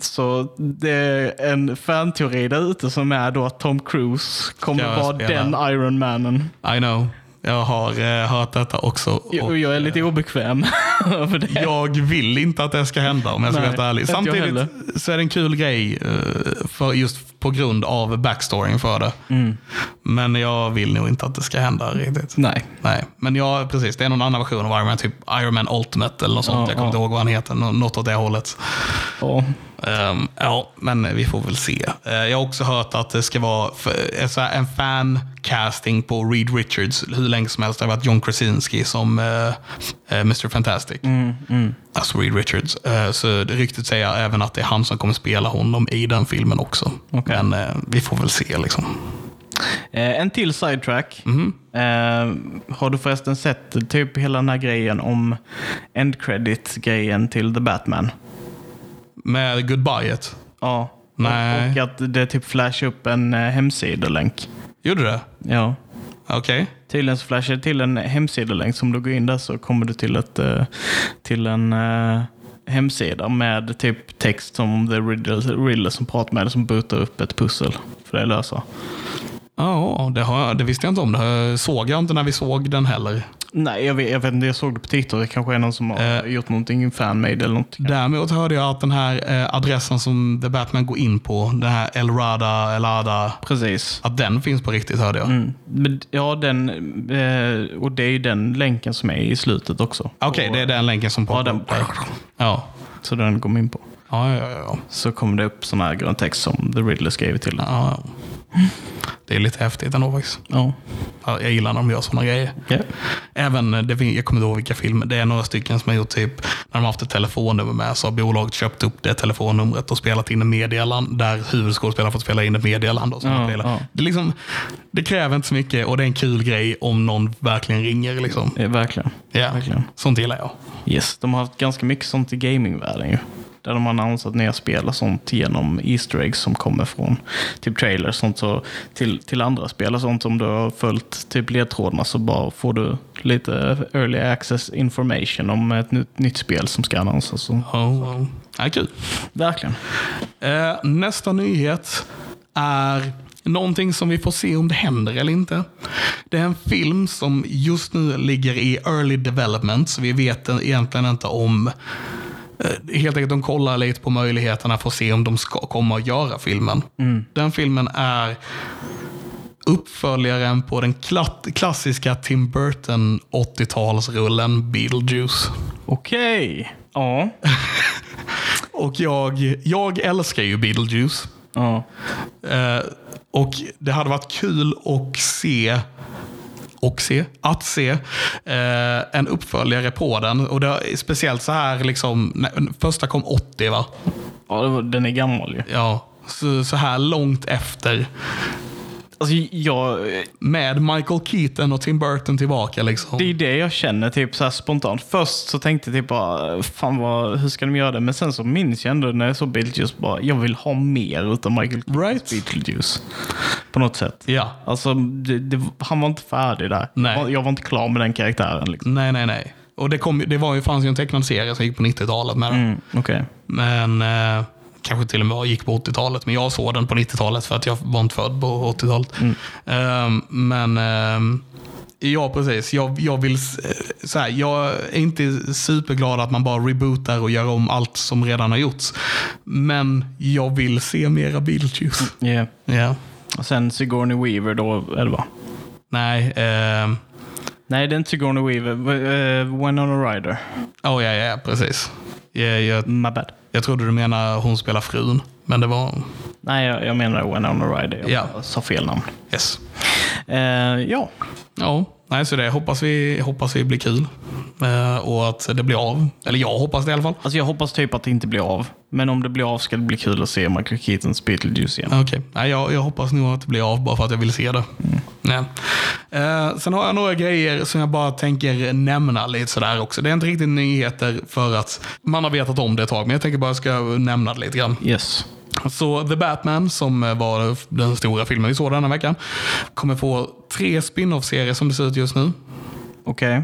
Så det är en fanteori där ute som är då att Tom Cruise kommer vara den Iron Mannen. I know. Jag har eh, hört detta också. Och Och jag är lite obekväm över det. jag vill inte att det ska hända om jag ska Nej, vara ärlig. inte jag Samtidigt så är det en kul grej eh, för just på grund av backstoryn för det. Mm. Men jag vill nog inte att det ska hända riktigt. Nej. Nej, men ja, precis. Det är någon annan version av Iron Man, typ Iron Man Ultimate eller något sånt. Ja, jag kommer inte ja. ihåg vad han heter. Nå- Något åt det hållet. Ja. Ehm, ja, men vi får väl se. Eh, jag har också hört att det ska vara eh, en fan-casting på Reed Richards hur länge som helst. Det har varit John Krasinski som eh, Mr. Fantastic. Alltså Reed Richards. Eh, så det ryktet säger även att det är han som kommer spela honom i den filmen också. Okej. Men vi får väl se liksom. En till sidetrack. Eh, har du förresten sett typ hela den här grejen om end credit-grejen till The Batman? Med Goodbye-et. Ja. Nej. Och, att det typ flashar upp en eh, hemsidolänk. Gjorde det? Ja. Okej. Tydligen så flashar det till en hemsidolänk. Som du går in där så kommer du till, ett, eh, till en eh, hemsida med typ text som om det är Riddler, Riddler som pratar med dig som bootar upp ett pussel. För det är lösa. Ja, det, har, jag- det visste jag inte om. Det såg jag inte när vi såg den heller. Nej, jag vet, jag vet inte. Jag såg det på TikTok. Det kanske är någon som har Eh. gjort någonting fanmade eller något. Däremot hörde jag att den här eh, adressen som The Batman går in på, den här Elrada, Elada, Precis. att den finns på riktigt hörde jag. Mm. Men, ja, den, eh, och det är ju den länken som är i slutet också. Okej, det är den länken som Ja, poppar den, upp där. Ja. så den kom in på. Ja, ja, ja, ja. Så kommer det upp sån här grön text som The Riddler skrev till den. ja. ja. Det är lite häftigt ändå faktiskt. Ja. Ja, Jag gillar när de gör sådana grejer. Ja. Även, eh, det, jag kommer inte ihåg vilka filmer, det är några stycken som har gjort typ, när de har haft ett telefonnummer med så har bolaget köpt upp det telefonnumret och spelat in en meddelande där huvudskådespelaren fått spela in ett meddelande. Och Ja, ja. Det, liksom, det kräver inte så mycket och det är en kul grej om någon verkligen ringer. Liksom. Eh, Verkligen. Ja, Verkligen. sånt gillar jag. Yes, de har haft ganska mycket sånt i gamingvärlden ju. Där de har annonsat nya spel och sånt genom Easter eggs som kommer från typ trailers sånt så till, till andra spel och sånt. Om du har följt typ ledtrådarna så bara får du lite early access information om ett nytt, nytt spel som ska annonsas. Så. Oh, oh. Ja, kul. Verkligen. Eh, nästa nyhet är någonting som vi får se om det händer eller inte. Det är en film som just nu ligger i early development, så vi vet egentligen inte om Helt enkelt de kollar lite på möjligheterna för att se om de ska komma att göra filmen. Den filmen är uppföljaren på den kla- klassiska Tim Burton 80-talsrullen Beetlejuice. Okej. Ja. Och jag, jag älskar ju Beetlejuice. ja. Eh, och det hade varit kul att se och se, att se eh, en uppföljare på den. Och det speciellt så här, liksom, när, första kom 80 va? ja var, den är gammal ju. Ja, så, så här långt efter. Alltså, jag, Med Michael Keaton och Tim Burton tillbaka liksom. Det är det jag känner typ så spontant. Först så tänkte jag typ bara, fan vad, hur ska de göra det? Men sen så minns jag ändå när jag såg Beetlejuice bara, jag vill ha mer utav Michael Keatons Right. Beetlejuice. På något sätt. Ja. Alltså, det, det, han var inte färdig där. Nej. Jag, var, inte klar med den karaktären. Liksom. Nej, nej, nej. Och det, kom, det var ju, fanns ju en tecknad serie som gick på 90-talet med den. Mm, Okej. Men eh, kanske till och med gick på 80-talet. Men jag såg den på 90-talet för att jag var inte född på 80-talet. Ehm, men ehm, ja, precis. Jag, jag, vill, eh, så här, jag är inte superglad att man bara rebootar och gör om allt som redan har gjorts. Men jag vill se mera Beetlejuice. Yeah. Ja. Och sen Sigourney Weaver då, eller vad? Nej, ehm, Nej, det är inte Sigourney Weaver. Uh, Winona Ryder. oh, ja, ja, precis. Jag, jag, My bad. Jag trodde du menade hon spelar frun. Men det var... Nej, jag, jag menar Winona Ryder. Jag Ja. sa fel namn. Yes. Eh, ja, Ja, nej, så det hoppas vi, hoppas vi blir kul. Eh, och att det blir av. Eller jag hoppas det i alla fall. Alltså jag hoppas typ att det inte blir av. Men om det blir av ska det bli kul att se Michael Keatons Beetlejuice igen. Okej, nej, jag, jag hoppas nog att det blir av bara för att jag vill se det. Nej. Eh, sen har jag några grejer som jag bara tänker nämna lite sådär också. Det är inte riktigt nyheter för att man har vetat om det ett tag, men jag tänker bara ska nämna det lite grann. Yes. Så The Batman, som eh, var den stora filmen vi såg den här veckan, kommer få tre spin-off-serier som det ser ut just nu. Okej.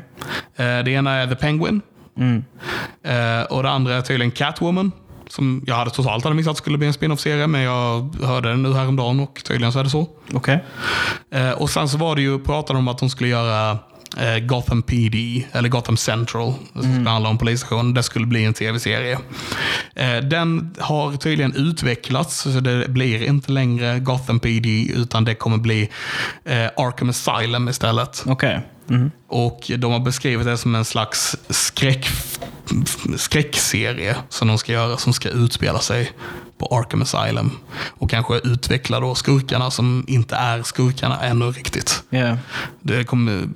Eh, Det ena är The Penguin. Mm. Eh, och det andra är tydligen Catwoman. Som jag hade totalt hade missat skulle bli en spin-off-serie, men jag hörde den nu häromdagen och tydligen så är det så. Okej. Eh, och sen så var det ju, pratade de om att de skulle göra Gotham PD, eller Gotham Central, som skulle handla om polisstationen. Det skulle bli en tv-serie. Eh, den har tydligen utvecklats, så det blir inte längre Gotham PD, utan det kommer bli eh, Arkham Asylum istället. Okej. Mhm. Och de har beskrivit det som en slags skräck, skräckserie som de ska göra, som ska utspela sig på Arkham Asylum. Och kanske utveckla då skurkarna som inte är skurkarna ännu riktigt. Ja. Det kommer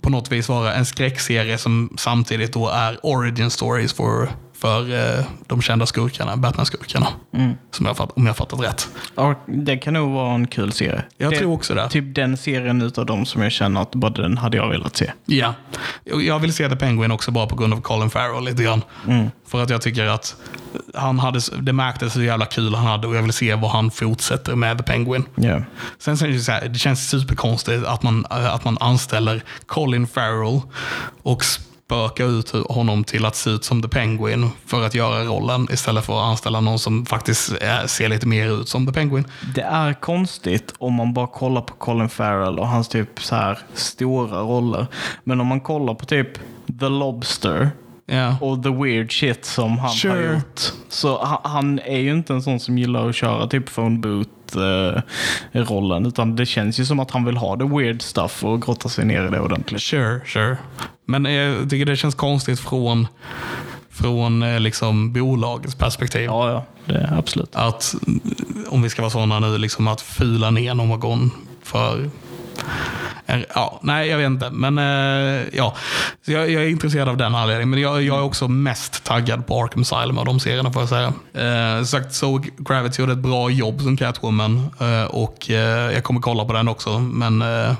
på något vis vara en skräckserie som samtidigt då är origin stories for för eh, de kända skurkarna, Batman-skurkarna. Som jag fatt, om jag fattat rätt. Och det kan nog vara en kul serie. Jag det, tror också det. Typ den serien utav dem som jag känner att bara den hade jag velat se. Ja. Jag- vill se The Penguin också bara på grund av Colin Farrell lite grann. För att jag tycker att han hade, det märktes hur jävla kul han hade och jag vill se vad han fortsätter med The Penguin. Ja. Sen så det, så här, det känns superkonstigt att man, äh, att man anställer Colin Farrell och spökar ut honom till att se ut som The Penguin för att göra rollen istället för att anställa någon som faktiskt äh, ser lite mer ut som The Penguin. Det är konstigt om man bara kollar på Colin Farrell och hans typ så här stora roller. Men om man kollar på typ The Lobster Ja. och the weird shit som han har Sure. gjort. Så han, är ju inte en sån som gillar att köra typ phone booth eh, rollen utan det känns ju som att han vill ha the weird stuff och grotta sig ner i det ordentligt. Sure, sure. Men jag tycker det känns konstigt från, från eh, liksom bolagets perspektiv. Ja, ja, det är absolut. Att, om vi ska vara sådana nu, liksom att fula ner någon för... en- Ja, nej, jag vet inte. Men eh, ja, jag, jag är intresserad av den anledningen. Men jag, jag är också mest taggad på Arkham Asylum av de serierna får jag säga. Eh, sagt, så Gravity gjorde ett bra jobb som Catwoman. Eh, och eh, jag kommer kolla på den också. Men eh,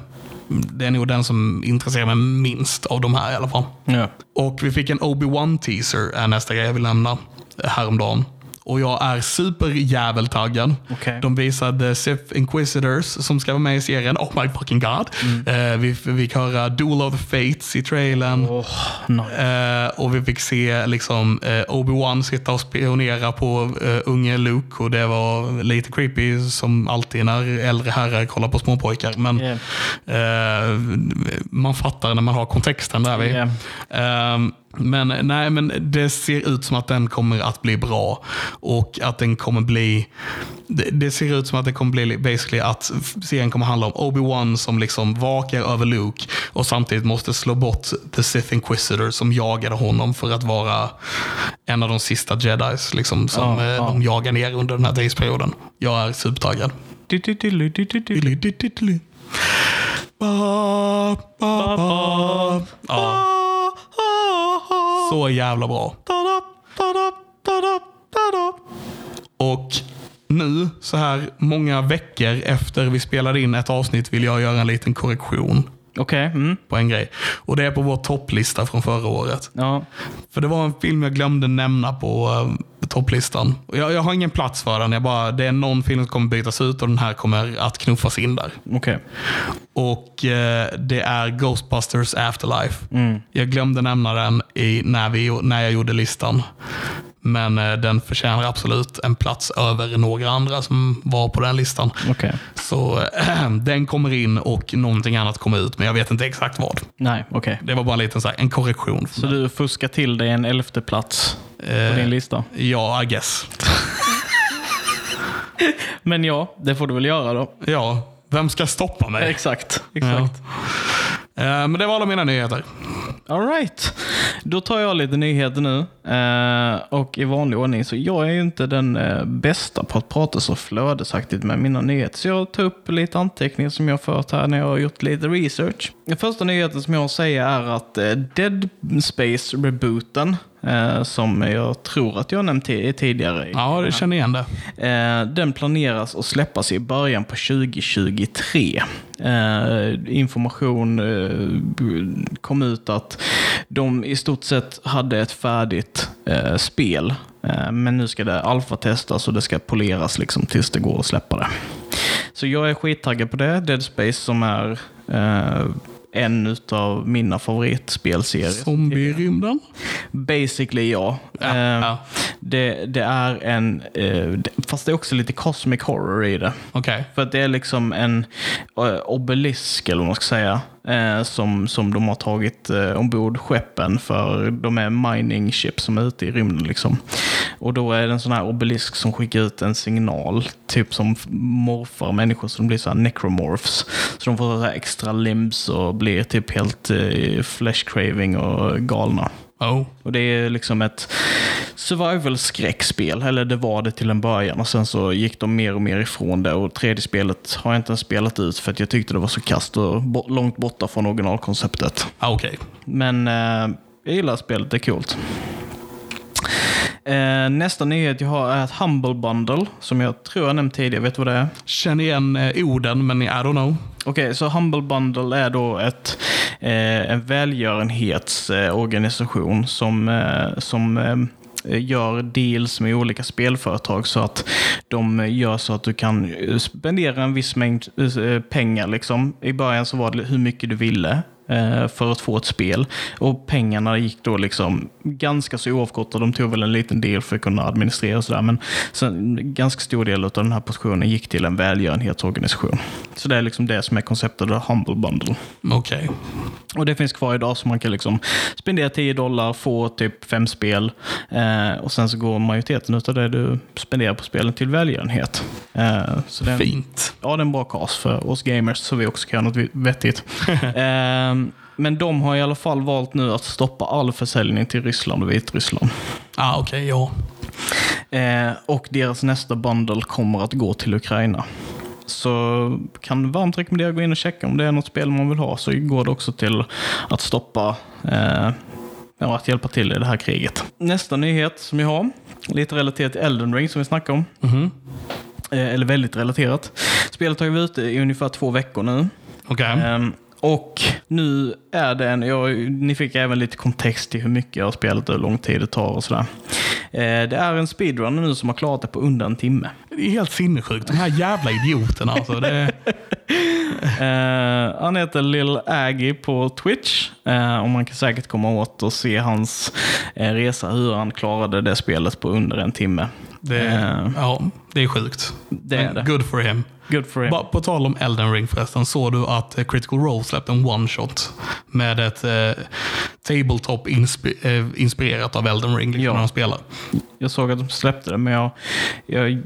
det är nog den som intresserar mig minst av de här i alla fall. Ja. Och vi fick en Obi-Wan teaser, är nästa grej jag vill nämna, eh, häromdagen. Och jag är superjäveltaggad. Okej. De visade Sith Inquisitors som ska vara med i serien. Oh my fucking god. Eh, vi vi fick höra Duel of the Fates i trailern. Åh, nice. Eh, och vi fick se liksom, eh, Obi-Wan sitta och spionera på unge Luke och det var lite creepy som alltid när äldre herrar kollar på småpojkar. Men eh, man fattar när man har kontexten där. Vi. Men, nej, men det ser ut som att den kommer att bli bra. Och att den kommer bli... Det, det ser ut som att det kommer bli basically att serien kommer handla om Obi-Wan som liksom vakar över Luke och samtidigt måste slå bort The Sith Inquisitor som jagade honom för att vara en av de sista jedis liksom, som Ja, eh, ja. de jagar ner under den här tidsperioden. Jag är supertaggad. Ja. Så jävla bra. Och nu, så här många veckor efter vi spelade in ett avsnitt, vill jag göra en liten korrektion Okej. Mm. på en grej. Och det är på vår topplista från förra året. Ja. För det var en film jag glömde nämna på eh, topplistan. Jag, jag har ingen plats för den. Jag bara, det är någon film som kommer bytas ut och den här kommer att knuffas in där. Okej. Och eh, det är Ghostbusters Afterlife. Mm. Jag glömde nämna den i, när, vi, när jag gjorde listan. Men eh, den förtjänar absolut en plats över några andra som var på den listan. Okej. Så eh, den kommer in och någonting annat kommer ut, men jag vet inte exakt vad. Nej, okej. Det var bara en liten så här, en korrektion. Så du fuskar till dig en elfte plats på Eh, din lista? Ja, I guess. Men ja, det får du väl göra då. Ja, vem ska stoppa mig? Exakt. Exakt. Eh, Men det var alla mina nyheter. Alright. Då tar jag lite nyheter nu. Eh, och i vanlig ordning, så jag är ju inte den eh, bästa på att prata så flödesaktigt med mina nyheter. Så jag tar upp lite anteckningar som jag har fört här när jag har gjort lite research. Den första nyheten som jag har att säga är att eh, Dead Space-rebooten, som jag tror att jag nämnt ti- tidigare. Ja, det känner igen det. Eh, den planeras att släppas i början på 2023. Eh, information eh, kom ut att de i stort sett hade ett färdigt eh, spel. Eh, men nu ska det alfatestas och det ska poleras liksom tills det går att släppa det. Så jag är skittaggad på det. Dead Space som är eh, en av mina favoritspelserier. Zombie i rymden. Basically ja. Ja, Eh, ja. Det, det är en, eh, fast det är också lite cosmic horror i det. Okej. För att det är liksom en eh, obelisk, eller vad man ska säga, eh, som, som de har tagit eh, ombord skeppen för de är mining ships som är ute i rymden. Liksom. Och då är det en sån här obelisk som skickar ut en signal, typ som morfar människor så de blir så här necromorphs. Så de får så här extra limbs och blir typ helt eh, flesh craving och galna. Oh. Och det är liksom ett survival-skräckspel, eller det var det till en början. Och sen så gick de mer och mer ifrån det. Och tredje spelet har jag inte ens spelat ut för att jag tyckte det var så kast och bo- långt borta från originalkonceptet. Ah, Okej. Men eh, jag gillar spelet, det är coolt. Eh, nästa nyhet jag har är ett Humble Bundle, som jag tror jag nämnt tidigare. Vet du vad det är? Känner igen eh, orden, men I don't know. Okej, så Humble Bundle är då ett, eh, en välgörenhetsorganisation som, eh, som eh, gör deals med olika spelföretag så att de gör så att du kan spendera en viss mängd eh, pengar. Liksom. I början så var det hur mycket du ville för att få ett spel. Och pengarna gick då liksom ganska så oavkortat. De tog väl en liten del för att kunna administrera och sådär. Men sen, ganska stor del av den här positionen gick till en välgörenhetsorganisation. Så det är liksom det som är konceptet av Humble Bundle. Okej. Och det finns kvar idag så man kan liksom spendera 10 dollar, få typ fem spel eh, och sen så går majoriteten av det du spenderar på spelen till välgörenhet. Eh, så det är en, Fint. Ja, det är en bra cast för oss gamers så vi också kan göra något vettigt. eh, men de har i alla fall valt nu att stoppa all försäljning till Ryssland och Vitryssland. Ah, Okej, ja. Eh, och deras nästa bundle kommer att gå till Ukraina. Så kan varmt rekommendera att gå in och checka om det är något spel man vill ha. Så går det också till att stoppa, eh, ja, att hjälpa till i det här kriget. Nästa nyhet som jag har, lite relaterat till Elden Ring som vi snackade om. Mhm. Eh, eller väldigt relaterat. Spelet har ju varit ute i ungefär två veckor nu. Okej. Ehm, och nu är det en, jag, ni fick även lite kontext till hur mycket jag har spelat och hur lång tid det tar och sådär. Eh, det är en speedrunner nu som har klarat det på under en timme. Det är helt sinnessjukt. De här jävla idioterna alltså. Det, Eh, han heter Lil Aggie på Twitch. Eh, och man kan säkert komma åt och se hans eh, resa, hur han klarade det spelet på under en timme. Det, Eh, ja, det är sjukt. det är det. Good for him. Good for him. Bara på tal om Elden Ring förresten, såg du att eh, Critical Role släppte en one-shot med ett eh, tabletop inspi- eh, inspirerat av Elden Ring liksom, Ja. när de spelar? Jag såg att de släppte det, men jag, jag,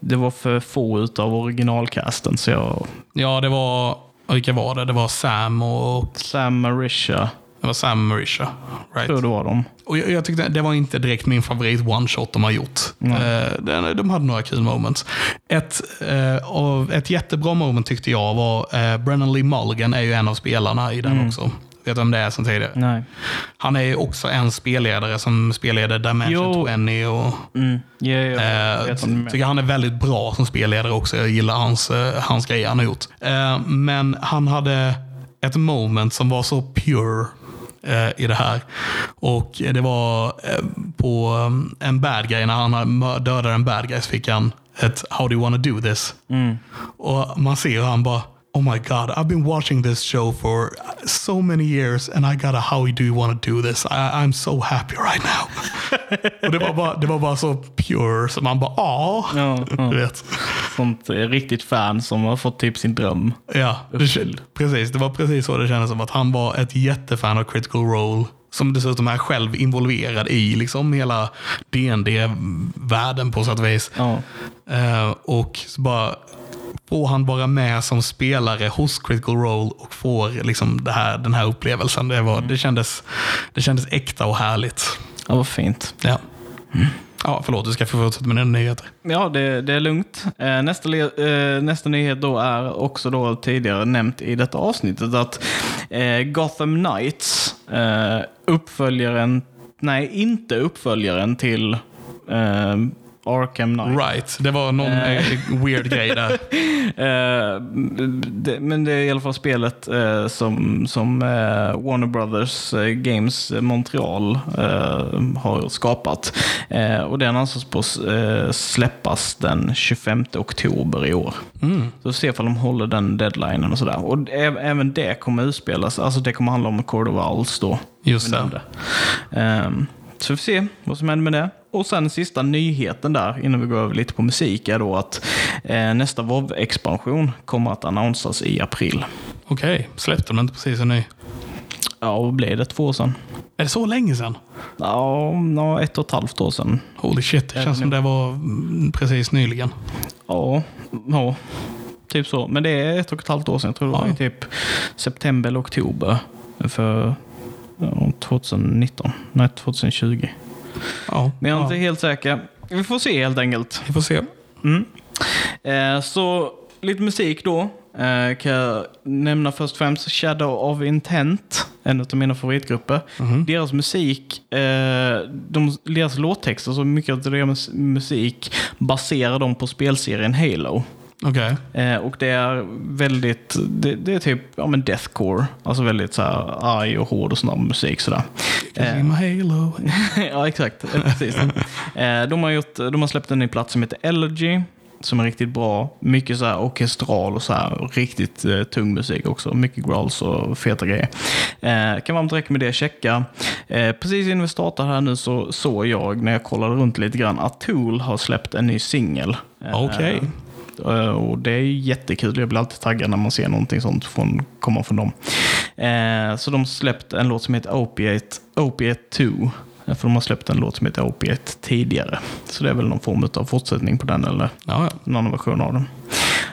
det var för få utav originalcasten. Så jag, Ja, det var, vilka var det? Det var Sam och Sam Marisha, det var Sam Marisha. Right? tror det var de. Och jag, jag tyckte det var inte direkt min favorit one-shot de har gjort. Eh, den- de hade några kul moments. Ett, eh, av, ett jättebra moment tyckte jag var, eh, Brennan Lee Mulligan är ju en av spelarna i den Mm. också. Vet du vem det är sen tidigare? Nej. Han är ju också en spelledare som spelleder Dimension Jo. 20 och Mm. Ja, jag Eh, tycker han är väldigt bra som spelledare också. Jag gillar hans, hans grejer han har gjort. Eh, men han hade ett moment som var så pure i det här. Och det var eh, på en bad guy, när han dödade en bad guy så fick han ett How do you wanna do this? Mm. Och man ser hur han bara Oh my god, I've been watching this show for so many years and I got a how do you want to do this? I, I'm so happy right now. och det var, bara, det var bara så pure så man bara ah. Ja, ja. Vet. Sånt eh, riktigt fan som har fått typ sin dröm. Ja, det, precis. Det var precis så det kändes som att han var ett jättefan av Critical Role. Som dessutom är själv involverad i liksom hela D&D-världen på sätt och vis. Ja. Eh, och så bara får han vara med som spelare hos Critical Role och får liksom det här, den här upplevelsen. Det, var, det, kändes, det kändes äkta och härligt. ja, vad fint. Ja. Ja, förlåt, du ska få fortsätta med dina nyheter. Ja, det, det är lugnt. Eh, nästa, eh, nästa nyhet då är också då tidigare nämnt i detta avsnittet att eh, Gotham Knights, uppföljaren, nej inte uppföljaren till Arkham Knight. Right, det var någon eh, weird grej där. Eh, det, men det är i alla fall spelet eh, som, som Warner Brothers Games Montreal har skapat. Och den anses på släppas den 25 oktober i år. Mm. Så vi får se ifall de håller den deadlinen och sådär. Och även det kommer utspelas, alltså det kommer handla om Court of Owls då. Just det. nämnde. Så vi får se vad som händer med det. Och sen sista nyheten där, innan vi går över lite på musik, är då att eh, nästa WoW-expansion kommer att annonsas i april. Okej, släppte de inte precis en ny? Ja, vad blev det? Två år sedan? Är det så länge sedan? Ja, nå, ett och ett halvt år sedan. Holy shit, det känns som det var mm, precis nyligen. Ja, ja, typ så. Men det är ett och ett halvt år sedan. Jag tror det var Ja. i typ september eller oktober för ja, 2019. Nej, 2020. Ja, Men jag är ja. inte helt säker. Vi får se helt enkelt. Vi får se. Mm. Eh, så lite musik då. Eh, kan jag nämna först och främst Shadow of Intent. En av mina favoritgrupper. Deras musik, eh, de, deras låttexter, så mycket av deras musik baserar de på spelserien Halo. Okej. Eh, och det är väldigt, det, det är typ ja, men deathcore. Alltså väldigt så här arg och hård och snabb musik sådär. Eh. My Halo. ja, exakt. Precis. Eh, de, har gjort, de har släppt en ny platta som heter Elegy. Som är riktigt bra. Mycket så här orkestral och så här riktigt eh, tung musik också. Mycket growls och feta grejer. Eh, kan varmt rekommendera checka. Eh, precis innan vi startar här nu så såg jag när jag kollade runt lite grann att Tool har släppt en ny singel. Okej. Eh, Och det är jättekul. Jag blir alltid taggad när man ser någonting sånt från, komma från dem. Eh, så de har släppt en låt som heter Opiate, Opiate 2. Eh, För de har släppt en låt som heter Opiate tidigare. Så det är väl någon form av fortsättning på den eller ja. någon version av den.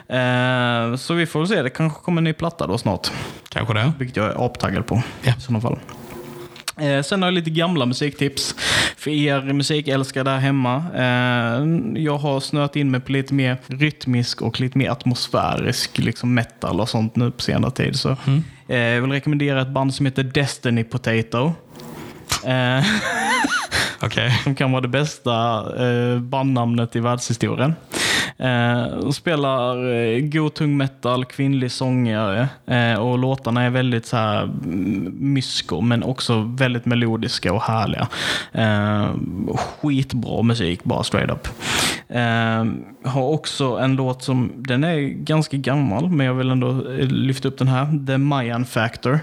Eh, så vi får väl se. Det kanske kommer en ny platta då snart. Kanske det. Vilket jag är aptaggad på Ja. i sådana fall. Eh, sen har jag lite gamla musiktips för er musikälskare där hemma. Eh, jag har snöat in mig på lite mer rytmisk och lite mer atmosfärisk liksom metal och sånt nu på senare tid. Så, eh, jag vill rekommendera ett band som heter Destiny Potato. Eh, Okej. som kan vara det bästa bandnamnet i världshistorien. Eh, spelar eh, god tung metal, kvinnlig sångare eh, och låtarna är väldigt så här mm, mysko men också väldigt melodiska och härliga. Eh, skitbra musik bara straight up. Eh, har också en låt som, den är ganska gammal men jag vill ändå lyfta upp den här. The Mayan Factor.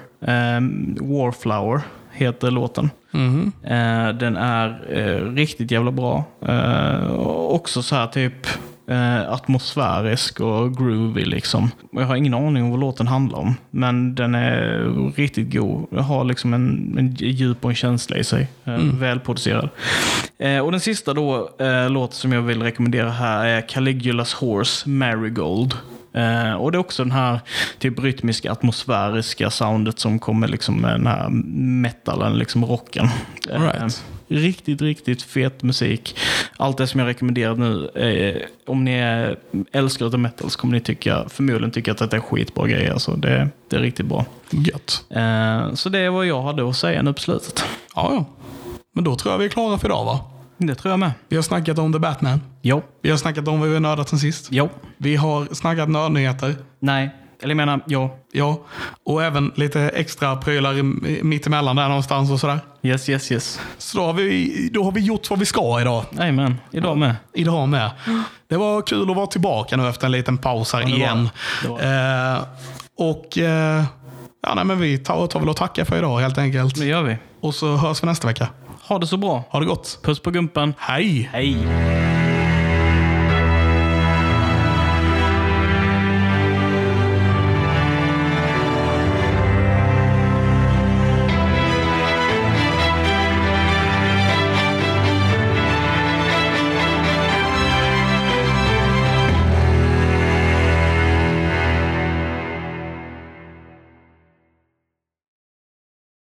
Warflower heter låten. Eh, den är riktigt jävla bra. Också så här typ eh, atmosfärisk och groovy liksom. Jag har ingen aning om vad låten handlar om. Men den är riktigt god. Jag har liksom en, en djup och en känsla i sig. Eh, Välproducerad. Eh, och den sista då, eh, låt som jag vill rekommendera här är Caligula's Horse Marigold. Eh, och det är också den här typ rytmiska atmosfäriska soundet som kommer liksom med den här metalen, liksom rocken. All right. Riktigt, riktigt fet musik. Allt det som jag rekommenderar nu, eh, om ni är älskare av metal så kommer ni tycka, förmodligen tycka att det är skitbra grejer. Alltså det, det är riktigt bra. Gött. Eh, så det är vad jag hade att säga nu på slutet. Ja, ja. Men då tror jag vi är klara för idag va? Det tror jag med. Vi har snackat om The Batman. Jo. Vi har snackat om vad vi har nördat sen sist. Jo. Vi har snackat nördnyheter. Nej. Eller jag menar, ja. Ja, och även lite extra prylar mittemellan där någonstans och sådär. Yes, yes, yes. Så då har vi, då har vi gjort vad vi ska idag. Jajamän. Idag med. Idag med. Det var kul att vara tillbaka nu efter en liten paus här var igen. var Eh, och eh, ja, nej, men vi tar, tar väl och tackar för idag helt enkelt. Det gör vi. Och så hörs vi nästa vecka. Ha det så bra. Ha det gott. Puss på gumpen. Hej! Hej.